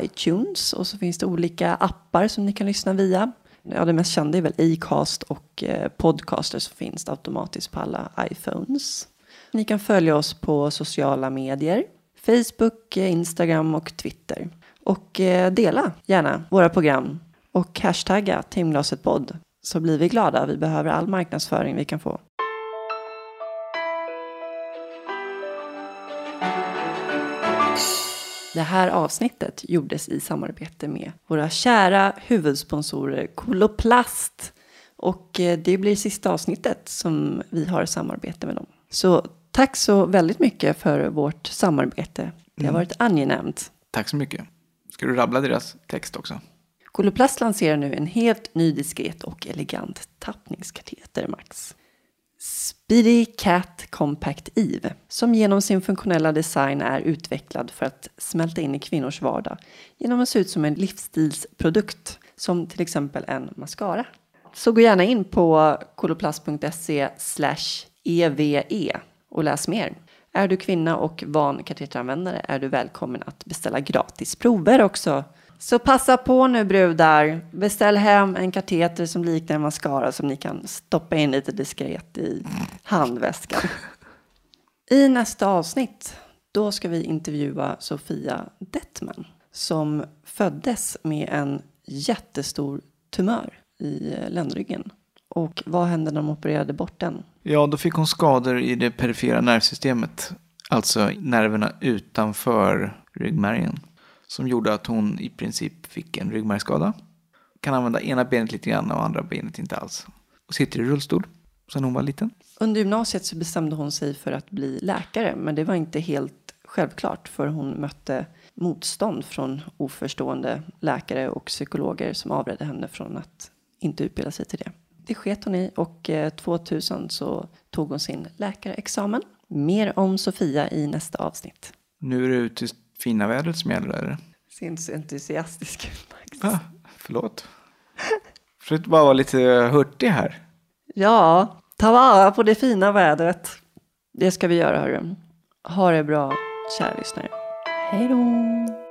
iTunes och så finns det olika appar som ni kan lyssna via. Ja, det mest kända är väl Acast och eh, Podcaster som finns automatiskt på alla iPhones. Ni kan följa oss på sociala medier, Facebook, eh, Instagram och Twitter. Och eh, dela gärna våra program och hashtagga timglasetpodd så blir vi glada. Vi behöver all marknadsföring vi kan få. Det här avsnittet gjordes i samarbete med våra kära huvudsponsorer Koloplast. Och eh, det blir sista avsnittet som vi har samarbete med dem. Så tack så väldigt mycket för vårt samarbete. Det har varit angenämt. Tack så mycket. Ska du rabbla deras text också? Koloplast lanserar nu en helt ny diskret och elegant tappningskateter Max. Speedy Cat Compact Eve, som genom sin funktionella design är utvecklad för att smälta in i kvinnors vardag genom att se ut som en livsstilsprodukt, som till exempel en mascara. Så gå gärna in på koloplast.se EVE och läs mer. Är du kvinna och van kateteranvändare är du välkommen att beställa gratis prover också. Så passa på nu brudar. Beställ hem en kateter som liknar en mascara som ni kan stoppa in lite diskret i handväskan. I nästa avsnitt, då ska vi intervjua Sofia Dettman som föddes med en jättestor tumör i ländryggen. Och vad hände när de opererade bort den? Ja, då fick hon skador i det perifera nervsystemet. Alltså nerverna utanför ryggmärgen. Som gjorde att hon i princip fick en ryggmärgsskada. Kan använda ena benet lite grann och andra benet inte alls. Och sitter i rullstol sedan hon var liten. Under gymnasiet så bestämde hon sig för att bli läkare, men det var inte helt självklart för hon mötte motstånd från oförstående läkare och psykologer som avredde henne från att inte utbilda sig till det. Det sket hon i och eh, 2000 så tog hon sin läkarexamen. Mer om Sofia i nästa avsnitt. Nu är det ute i fina vädret som gäller, eller? Ser inte så entusiastisk ut, Max. Va? Förlåt. Försökte bara vara lite hurtig här. Ja, Ta vara på det fina vädret. Det ska vi göra hörru. Ha det bra, kära lyssnare. Hej då!